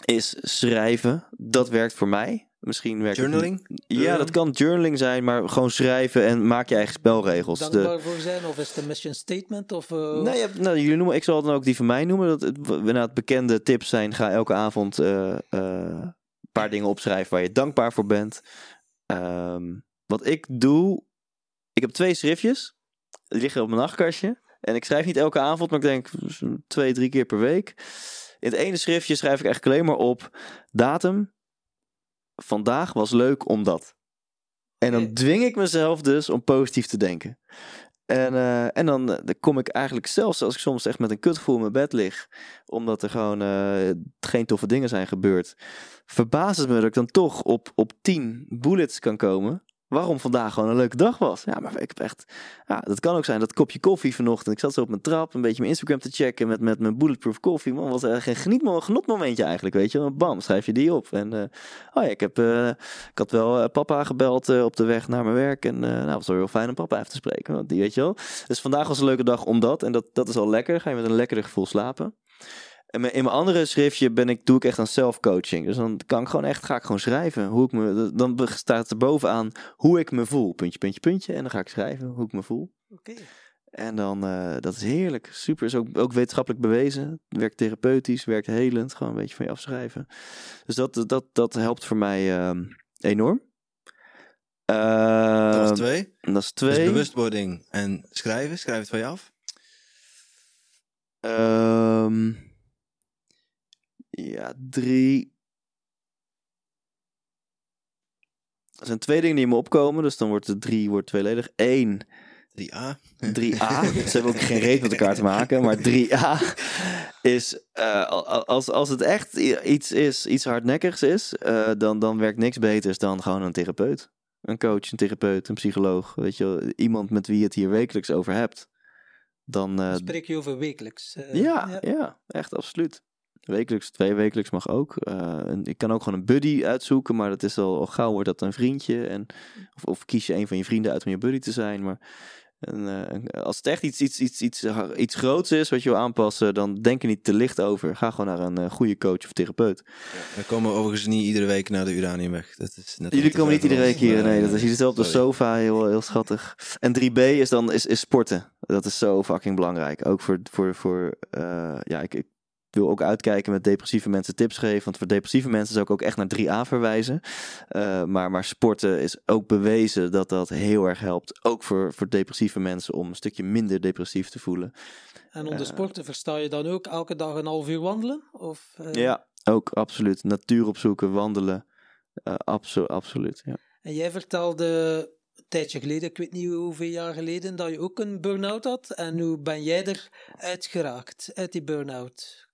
is schrijven. Dat werkt voor mij. Misschien werkt Journaling? Het, ja, dat kan journaling zijn, maar gewoon schrijven en maak je eigen spelregels. Dankbaar voor zijn, of is het een mission statement? Of, uh... nee, nou, jullie noemen, ik zal dan ook die van mij noemen. Dat het, we het bekende tips zijn, ga elke avond uh, uh, een paar dingen opschrijven waar je dankbaar voor bent. Um, wat ik doe, ik heb twee schriftjes, die liggen op mijn nachtkastje. En ik schrijf niet elke avond, maar ik denk twee, drie keer per week. In het ene schriftje schrijf ik eigenlijk alleen maar op datum. Vandaag was leuk omdat. En dan dwing ik mezelf dus om positief te denken. En, uh, en dan, dan, kom ik eigenlijk zelfs als ik soms echt met een kutgevoel in mijn bed lig, omdat er gewoon uh, geen toffe dingen zijn gebeurd, verbaast het me dat ik dan toch op, op 10 bullets kan komen waarom vandaag gewoon een leuke dag was. Ja, maar ik heb echt... Ja, dat kan ook zijn dat kopje koffie vanochtend. Ik zat zo op mijn trap, een beetje mijn Instagram te checken met, met mijn bulletproof koffie. Man, was echt een geniet, genotmomentje eigenlijk, weet je. Bam, schrijf je die op. En uh, oh ja, ik, heb, uh, ik had wel uh, papa gebeld op de weg naar mijn werk. En nou, het was wel heel fijn om papa even te spreken. Die weet je wel. Dus vandaag was een leuke dag omdat. En dat, dat is al lekker. Ga je met een lekkerder gevoel slapen. En in mijn andere schriftje ben ik, doe ik echt aan self-coaching. Dus dan kan ik gewoon echt, ga ik gewoon schrijven. Hoe ik me, dan staat er bovenaan hoe ik me voel. Puntje, puntje, puntje. En dan ga ik schrijven hoe ik me voel. Oké. En dan, uh, dat is heerlijk. Super. Is ook, ook wetenschappelijk bewezen. Werkt therapeutisch, werkt helend. Gewoon een beetje van je afschrijven. Dus dat, dat, dat helpt voor mij uh, enorm. Uh, dat is twee. Dat is twee. Dus bewustwording en schrijven. Schrijf het van je af. Um, ja, drie. Er zijn twee dingen die me opkomen, dus dan wordt de drie wordt tweeledig. Eén. 3A. 3A. Ze hebben ook geen reet met elkaar te maken, maar 3A is uh, als, als het echt iets is, iets hardnekkigs is, uh, dan, dan werkt niks beters dan gewoon een therapeut. Een coach, een therapeut, een psycholoog. Weet je, iemand met wie je het hier wekelijks over hebt. Dan, uh, spreek je over wekelijks. ja, ja, ja, echt absoluut. Wekelijks, twee wekelijks mag ook. Uh, ik kan ook gewoon een buddy uitzoeken, maar dat is al, al gauw wordt dat een vriendje. En, of, of kies je een van je vrienden uit om je buddy te zijn. Maar en, uh, als het echt iets, iets, iets, iets, iets groots is wat je wil aanpassen, dan denk er niet te licht over. Ga gewoon naar een uh, goede coach of therapeut. Ja, we komen overigens niet iedere week naar de Uraniumweg. Dat is net Jullie komen niet iedere week hier, nee. Dat is jullie op de sofa, heel, heel schattig. En 3B is dan is, is sporten. Dat is zo fucking belangrijk. Ook voor, voor, voor uh, ja, ik, ik wil ook uitkijken met depressieve mensen tips geven. Want voor depressieve mensen zou ik ook echt naar 3A verwijzen. Uh, maar, maar sporten is ook bewezen dat dat heel erg helpt. Ook voor, voor depressieve mensen om een stukje minder depressief te voelen. En onder uh, sporten versta je dan ook elke dag een half uur wandelen? Of, uh... Ja, ook absoluut. Natuur opzoeken, wandelen. absolu absoluut, ja. En jij vertelde tijdje geleden, ik weet niet hoeveel jaar geleden, dat je ook een burn-out had. En hoe ben jij eruit geraakt, uit die burn-out?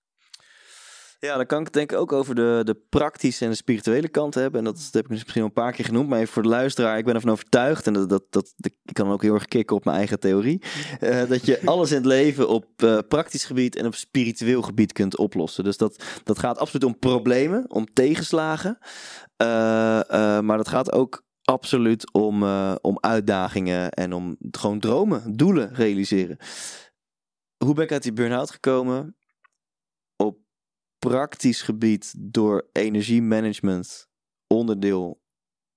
Ja, dan kan ik het denk ik ook over de, de praktische en de spirituele kant hebben. En dat, heb ik misschien al een paar keer genoemd. Maar even voor de luisteraar, ik ben ervan overtuigd. En dat, dat, dat, ik kan ook heel erg kicken op mijn eigen theorie. Uh, dat je alles in het leven op uh, praktisch gebied en op spiritueel gebied kunt oplossen. Dus dat, dat gaat absoluut om problemen, om tegenslagen. Uh, maar dat gaat ook absoluut om, om uitdagingen en om gewoon dromen, doelen realiseren. Hoe ben ik uit die burn-out gekomen? Praktisch gebied door energiemanagement onderdeel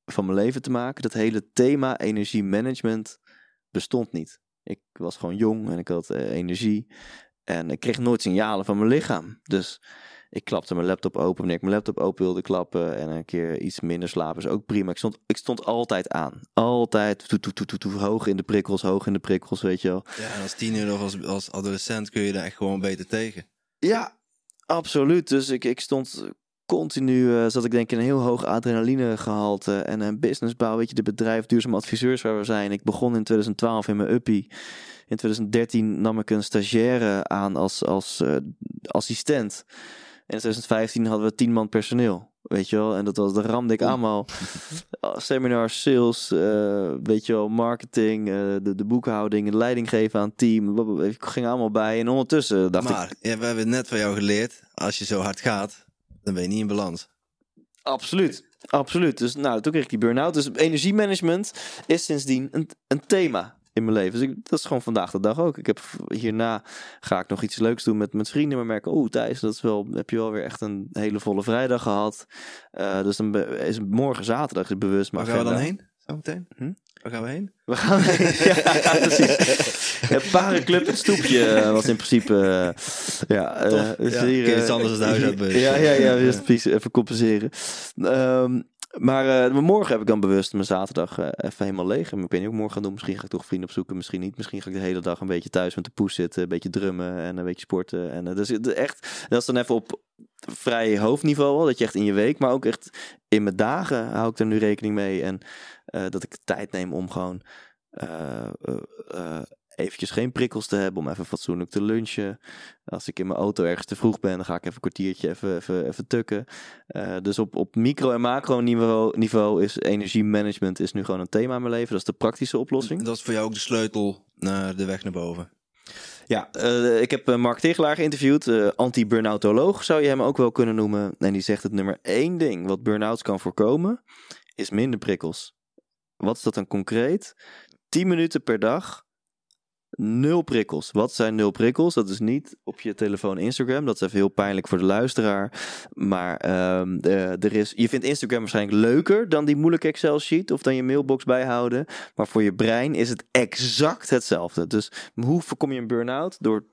van mijn leven te maken. Dat hele thema energiemanagement bestond niet. Ik was gewoon jong en ik had eh, energie. En ik kreeg nooit signalen van mijn lichaam. Dus ik klapte mijn laptop open wanneer ik mijn laptop open wilde klappen. En een keer iets minder slapen is ook prima. Ik stond, ik stond altijd aan. Altijd toe, toe, toe, toe, hoog in de prikkels, hoog in de prikkels, weet je wel. Ja, en als tiener of als, als adolescent kun je daar echt gewoon beter tegen. Ja, Absoluut. Dus ik, ik stond continu, uh, zat ik denk in een heel hoog adrenalinegehalte en een businessbouw. Weet je, de bedrijf Duurzaam Adviseurs waar we zijn. Ik begon in 2012 in mijn uppie. In 2013 nam ik een stagiaire aan als, als uh, assistent. In 2015 hadden we tien man personeel. Weet je wel, en dat was, de ramde ik allemaal. Seminars, sales, uh, weet je wel, marketing, uh, de, de boekhouding, de leiding geven aan het team. Ik ging allemaal bij. En ondertussen dacht maar, ik... Ja, we hebben net van jou geleerd, als je zo hard gaat, dan ben je niet in balans. Absoluut. Absoluut. Dus nou, toen kreeg ik die burn-out. Dus energiemanagement is sindsdien een, een thema in mijn leven. Dus ik, dat is gewoon vandaag de dag ook. Ik heb hierna ga ik nog iets leuks doen met, met vrienden. Maar merken, oh Thijs, dat is wel, heb je wel weer echt een hele volle vrijdag gehad. Uh, dus dan is morgen zaterdag is bewust. Maar Waar gaan we dan heen? Zometeen? Hm? Waar gaan we heen? We gaan heen. ja, precies. Het parenclub, het stoepje uh, was in principe. Uh, ja, uh, ja, hier, iets anders dan huisarts. Ja, ja, ja, ja, precies. Even compenseren. Um, maar uh, morgen heb ik dan bewust mijn zaterdag uh, even helemaal leeg. En ik weet niet ook morgen gaan doen. Misschien ga ik toch vrienden opzoeken, misschien niet. Misschien ga ik de hele dag een beetje thuis met de poes zitten. Een beetje drummen en een beetje sporten. En uh, dus echt, dat is dan even op vrij hoofdniveau Dat je echt in je week, maar ook echt in mijn dagen hou ik er nu rekening mee. En dat ik tijd neem om gewoon eventjes geen prikkels te hebben om even fatsoenlijk te lunchen. Als ik in mijn auto ergens te vroeg ben, dan ga ik even een kwartiertje even, even, even tukken. Uh, dus op, op micro- en macro-niveau niveau is energiemanagement is nu gewoon een thema in mijn leven. Dat is de praktische oplossing. Dat is voor jou ook de sleutel naar de weg naar boven. Ja, uh, ik heb Mark Tegelaar geïnterviewd, uh, anti-burnoutoloog zou je hem ook wel kunnen noemen. En die zegt het nummer één ding wat burn-outs kan voorkomen, is minder prikkels. Wat is dat dan concreet? 10 minuten per dag Nul prikkels. Wat zijn nul prikkels? Dat is niet op je telefoon Instagram. Dat is even heel pijnlijk voor de luisteraar. Maar ehm, er is, je vindt Instagram waarschijnlijk leuker dan die moeilijke Excel-sheet of dan je mailbox bijhouden. Maar voor je brein is het exact hetzelfde. Dus hoe voorkom je een burn-out? Door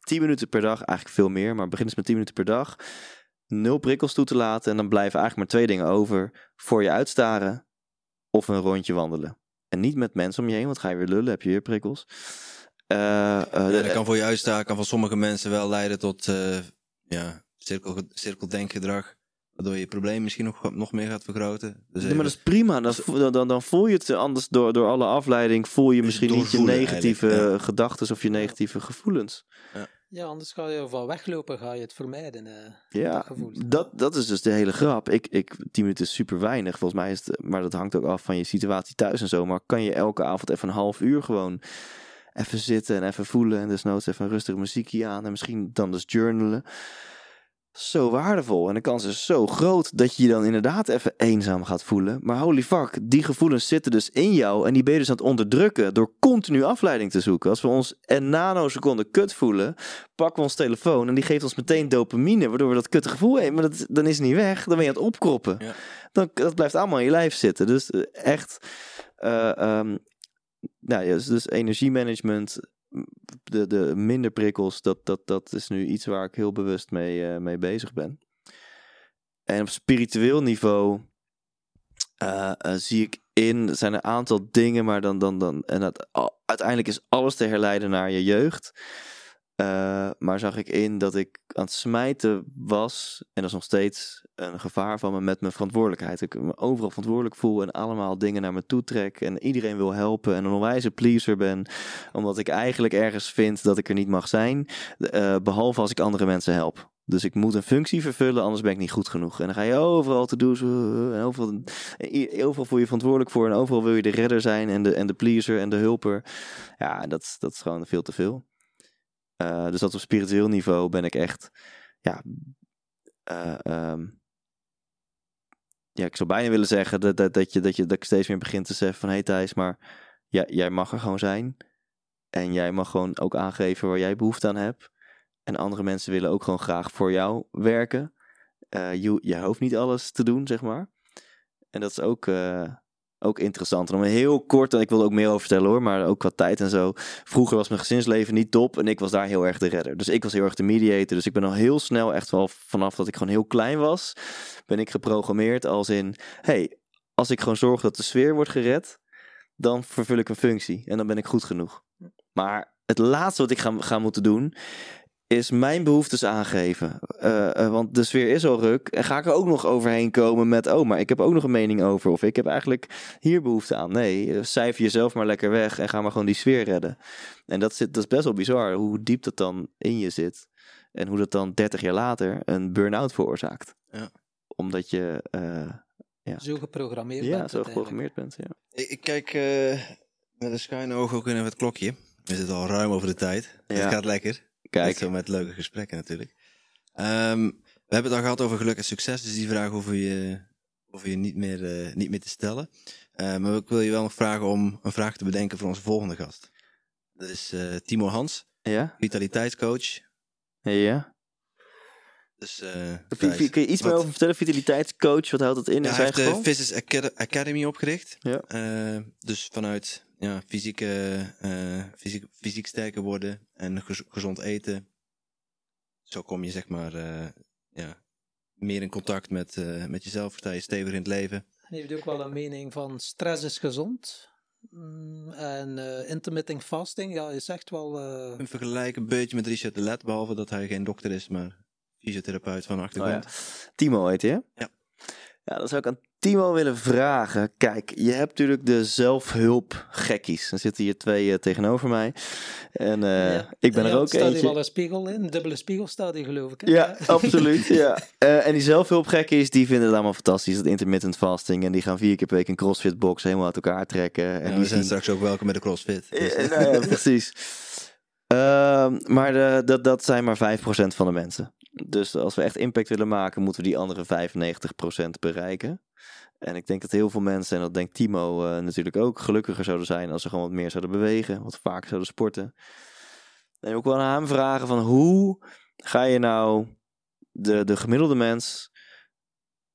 10 minuten per dag, eigenlijk veel meer, maar begin eens met 10 minuten per dag. Nul prikkels toe te laten en dan blijven eigenlijk maar twee dingen over. Voor je uitstaren of een rondje wandelen. En niet met mensen om je heen, want ga je weer lullen, heb je weer prikkels. Uh, uh, dat kan voor je uitstaan, kan van sommige mensen wel leiden tot uh, ja, cirkel, cirkeldenkgedrag. Waardoor je probleem misschien nog, nog meer gaat vergroten. Dus maar dat is prima. Dan, dan, dan voel je het anders door, door alle afleiding. Voel je misschien niet je negatieve ja. gedachten of je negatieve gevoelens. Ja. Ja. anders ga je van weglopen, ga je het vermijden. ja, dat, dat, dat, is dus de hele grap. Ik, ik, tien minuten is super weinig. Volgens mij is het, maar dat hangt ook af van je situatie thuis en zo. Maar kan je elke avond even een half uur gewoon even zitten en even voelen. En desnoods even een rustige muziekje aan. En misschien dan dus journalen. Zo waardevol. En de kans is zo groot dat je je dan inderdaad even eenzaam gaat voelen. Maar holy fuck, die gevoelens zitten dus in jou. En die ben je dus aan het onderdrukken door continu afleiding te zoeken. Als we ons een nanoseconde kut voelen, pakken we ons telefoon. En die geeft ons meteen dopamine, waardoor we dat kutte gevoel hebben. Maar dat, dan is het niet weg. Dan ben je aan het opkroppen. Ja. Dan, dat blijft allemaal in je lijf zitten. Dus eh, echt... Uh, um, nou ja, dus, dus energiemanagement, de, de minder prikkels, dat, dat, dat is nu iets waar ik heel bewust mee, uh, mee bezig ben. En op spiritueel niveau uh, uh, zie ik in, er zijn een aantal dingen, maar dan, dan, dan en dat, uiteindelijk is alles te herleiden naar je jeugd. Uh, maar zag ik in dat ik aan het smijten was. En dat is nog steeds een gevaar van me met mijn verantwoordelijkheid. Ik me overal verantwoordelijk voel en allemaal dingen naar me toe trek. En iedereen wil helpen en een onwijze pleaser ben. Omdat ik eigenlijk ergens vind dat ik er niet mag zijn. Uh, behalve als ik andere mensen help. Dus ik moet een functie vervullen, anders ben ik niet goed genoeg. En dan ga je overal te doen, en overal, overal voel je verantwoordelijk voor. En overal wil je de redder zijn en de, en de pleaser en de hulper. Ja, dat, dat is gewoon veel te veel. Uh, dus dat op spiritueel niveau ben ik echt, ja, uh, ja, ik zou bijna willen zeggen dat, dat, dat, je, dat, je, dat ik steeds meer begin te zeggen van, hé hey Thijs, maar jij mag er gewoon zijn. En jij mag gewoon ook aangeven waar jij behoefte aan hebt. En andere mensen willen ook gewoon graag voor jou werken. Uh, je, je hoeft niet alles te doen, zeg maar. En dat is ook, ook interessant. En om heel kort, en ik wil ook meer over vertellen hoor, maar ook qua tijd en zo. Vroeger was mijn gezinsleven niet top en ik was daar heel erg de redder. Dus ik was heel erg de mediator. Dus ik ben al heel snel, echt wel vanaf dat ik gewoon heel klein was, ben ik geprogrammeerd als in, hey, als ik gewoon zorg dat de sfeer wordt gered, dan vervul ik een functie en dan ben ik goed genoeg. Maar het laatste wat ik ga, ga moeten doen, is mijn behoeftes aangeven. Uh, uh, want de sfeer is al ruk. En ga ik er ook nog overheen komen met... oh, maar ik heb ook nog een mening over. Of ik heb eigenlijk hier behoefte aan. Nee, cijfer jezelf maar lekker weg... en ga maar gewoon die sfeer redden. En dat, zit, dat is best wel bizar... hoe diep dat dan in je zit. En hoe dat dan 30 jaar later een burn-out veroorzaakt. Ja. Omdat je... Uh, ja. Zo geprogrammeerd ja, bent. zo geprogrammeerd bent, ja. Ik, ik kijk met een schuine oog ook in het klokje. We zitten al ruim over de tijd. Ja. Het gaat lekker. Kijk. Zo met leuke gesprekken natuurlijk. Um, we hebben het al gehad over geluk en succes, dus die vraag hoef je, je niet, meer, uh, niet meer te stellen. Uh, maar ik wil je wel nog vragen om een vraag te bedenken voor onze volgende gast. Dat is uh, Timo Hans, ja? vitaliteitscoach. Ja. Dus, Thijs, kun je iets wat, meer over vertellen? Vitaliteitscoach, wat houdt dat in? Ja, in hij heeft de Physics Academy opgericht. Ja. dus vanuit ja, fysieke, uh, fysiek, fysiek sterker worden en gezond eten. Zo kom je zeg maar uh, ja, meer in contact met, uh, met jezelf, sta je stevig in het leven. Hij heeft ook wel een mening van stress is gezond. Mm, en intermittent fasting, ja, je zegt wel... Een vergelijk een beetje met Richard de Let, behalve dat hij geen dokter is, maar fysiotherapeut van achtergrond. Oh ja. Timo heet hij, Ja. Ja, dan zou ik aan Timo willen vragen. Kijk, je hebt natuurlijk de zelfhulp gekkies. Er zitten hier twee uh, tegenover mij. En uh, ja. ik ben ja, er ook staat eentje. Staat wel een spiegel in? Een dubbele spiegel staat hier geloof ik. Hè? Ja, absoluut. ja. Uh, en die zelfhulp gekkies, die vinden het allemaal fantastisch. Dat intermittent fasting. En die gaan vier keer per week een crossfit box helemaal uit elkaar trekken. En ja, die we zijn zien... straks ook welkom met de crossfit. Dus. Ja, nou ja, precies. maar de, dat, dat zijn maar 5% van de mensen. Dus als we echt impact willen maken, moeten we die andere 95% bereiken. En ik denk dat heel veel mensen, en dat denkt Timo uh, natuurlijk ook, gelukkiger zouden zijn als ze gewoon wat meer zouden bewegen, wat vaker zouden sporten. En ook wel aan hem vragen van hoe ga je nou de, de gemiddelde mens,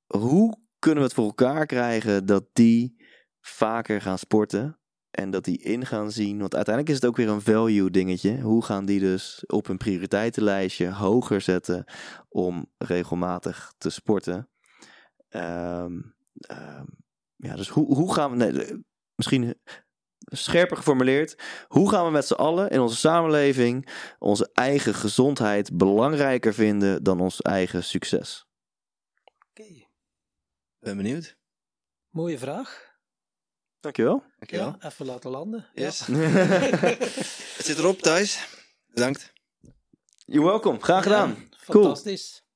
hoe kunnen we het voor elkaar krijgen dat die vaker gaan sporten? En dat die in gaan zien. Want uiteindelijk is het ook weer een value dingetje. Hoe gaan die dus op een prioriteitenlijstje hoger zetten om regelmatig te sporten? Um, ja, dus hoe, hoe gaan we. Nee, misschien scherper geformuleerd. Hoe gaan we met z'n allen in onze samenleving onze eigen gezondheid belangrijker vinden dan ons eigen succes? Oké. Okay. Ben benieuwd. Mooie vraag. Dankjewel. Dankjewel. Ja, even laten landen. Yes. Ja. Het zit erop, Thijs. Bedankt. You're welcome. Graag gedaan. Ja, fantastisch. Cool.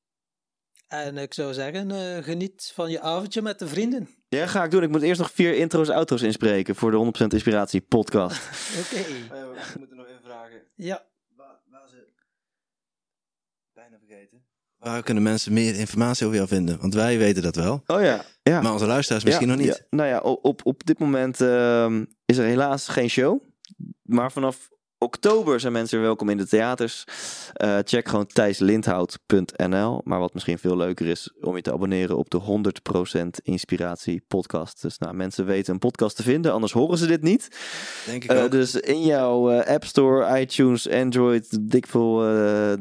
En ik zou zeggen, uh, geniet van je avondje met de vrienden. Ja, ga ik doen. Ik moet eerst nog vier intro's, outros inspreken voor de 100% Inspiratie podcast. Oké. Okay. Uh, we moeten nog even vragen. Ja. Waar, waar ze... Bijna vergeten. Waar kunnen mensen meer informatie over jou vinden? Want wij weten dat wel. Oh ja. ja. Maar onze luisteraars misschien ja, nog niet. Ja. Nou ja, op, op dit moment uh, is er helaas geen show. Maar vanaf oktober zijn mensen welkom in de theaters. Uh, check gewoon thijslindhout.nl. Maar wat misschien veel leuker is, om je te abonneren op de 100% Inspiratie podcast. Dus nou, mensen weten een podcast te vinden, anders horen ze dit niet. Denk ik uh, ook. Dus in jouw uh, App Store, iTunes, Android, dikvol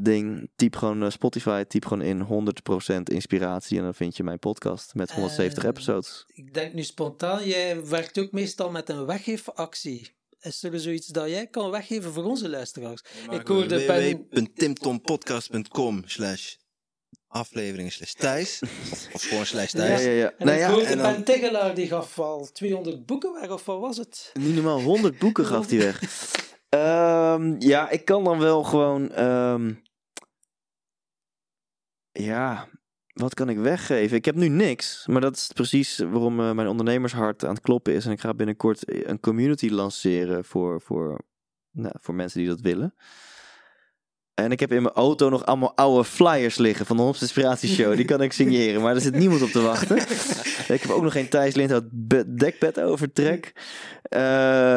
ding, typ gewoon Spotify, typ gewoon in 100% Inspiratie. En dan vind je mijn podcast met 170 episodes. Ik denk nu spontaan, jij werkt ook meestal met een weggeefactie. Is er zoiets dat jij kan weggeven voor onze luisteraars? Ik hoorde www.timtompodcast.com slash afleveringen slash Thijs. of gewoon slash Thijs. Ja, ja, ja. En Nou ik ja, hoorde en dan- Ben Tegelaar, die gaf al 200 boeken weg, of wat was het? Niet normaal, 100 boeken gaf hij weg. Ehm, ja, ik kan dan wel gewoon. ehm, ja, wat kan ik weggeven? Ik heb nu niks, maar dat is precies waarom eh, mijn ondernemershart aan het kloppen is. En ik ga binnenkort een community lanceren voor, voor, nou, voor mensen die dat willen. En ik heb in mijn auto nog allemaal oude flyers liggen van de Homs Inspiratieshow. Die kan ik signeren, maar er zit niemand op te wachten. ik heb ook nog geen Thijs Lindhout be- dekbed overtrek. Eh,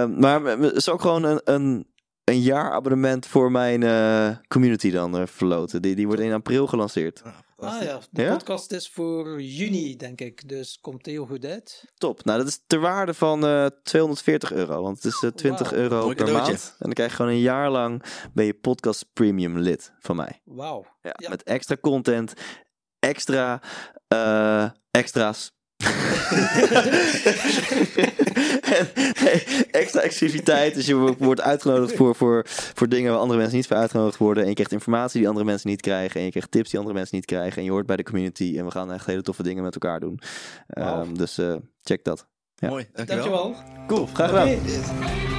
maar m- is ook gewoon een, een, een jaarabonnement voor mijn eh, community dan eh, verloten. Die, die wordt in april gelanceerd. Ah ja, de Ja? podcast is voor juni, denk ik. Dus komt heel goed uit. Top. Nou, dat is ter waarde van eh 240 euro. Want het is eh, 20 Wauw. euro Mooi per cadeautje. maand. En dan krijg je gewoon een jaar lang ben je podcast premium lid van mij. Wauw. Ja, Ja. Met extra content, extra eh, extra's. En, extra exclusiviteit. Dus je wo- wordt uitgenodigd voor, voor, voor dingen waar andere mensen niet voor uitgenodigd worden. En je krijgt informatie die andere mensen niet krijgen. En je krijgt tips die andere mensen niet krijgen. En je hoort bij de community. En we gaan echt hele toffe dingen met elkaar doen. Ehm, dus eh, check dat. Ja. Mooi, dankjewel. Dankjewel. Cool, graag gedaan.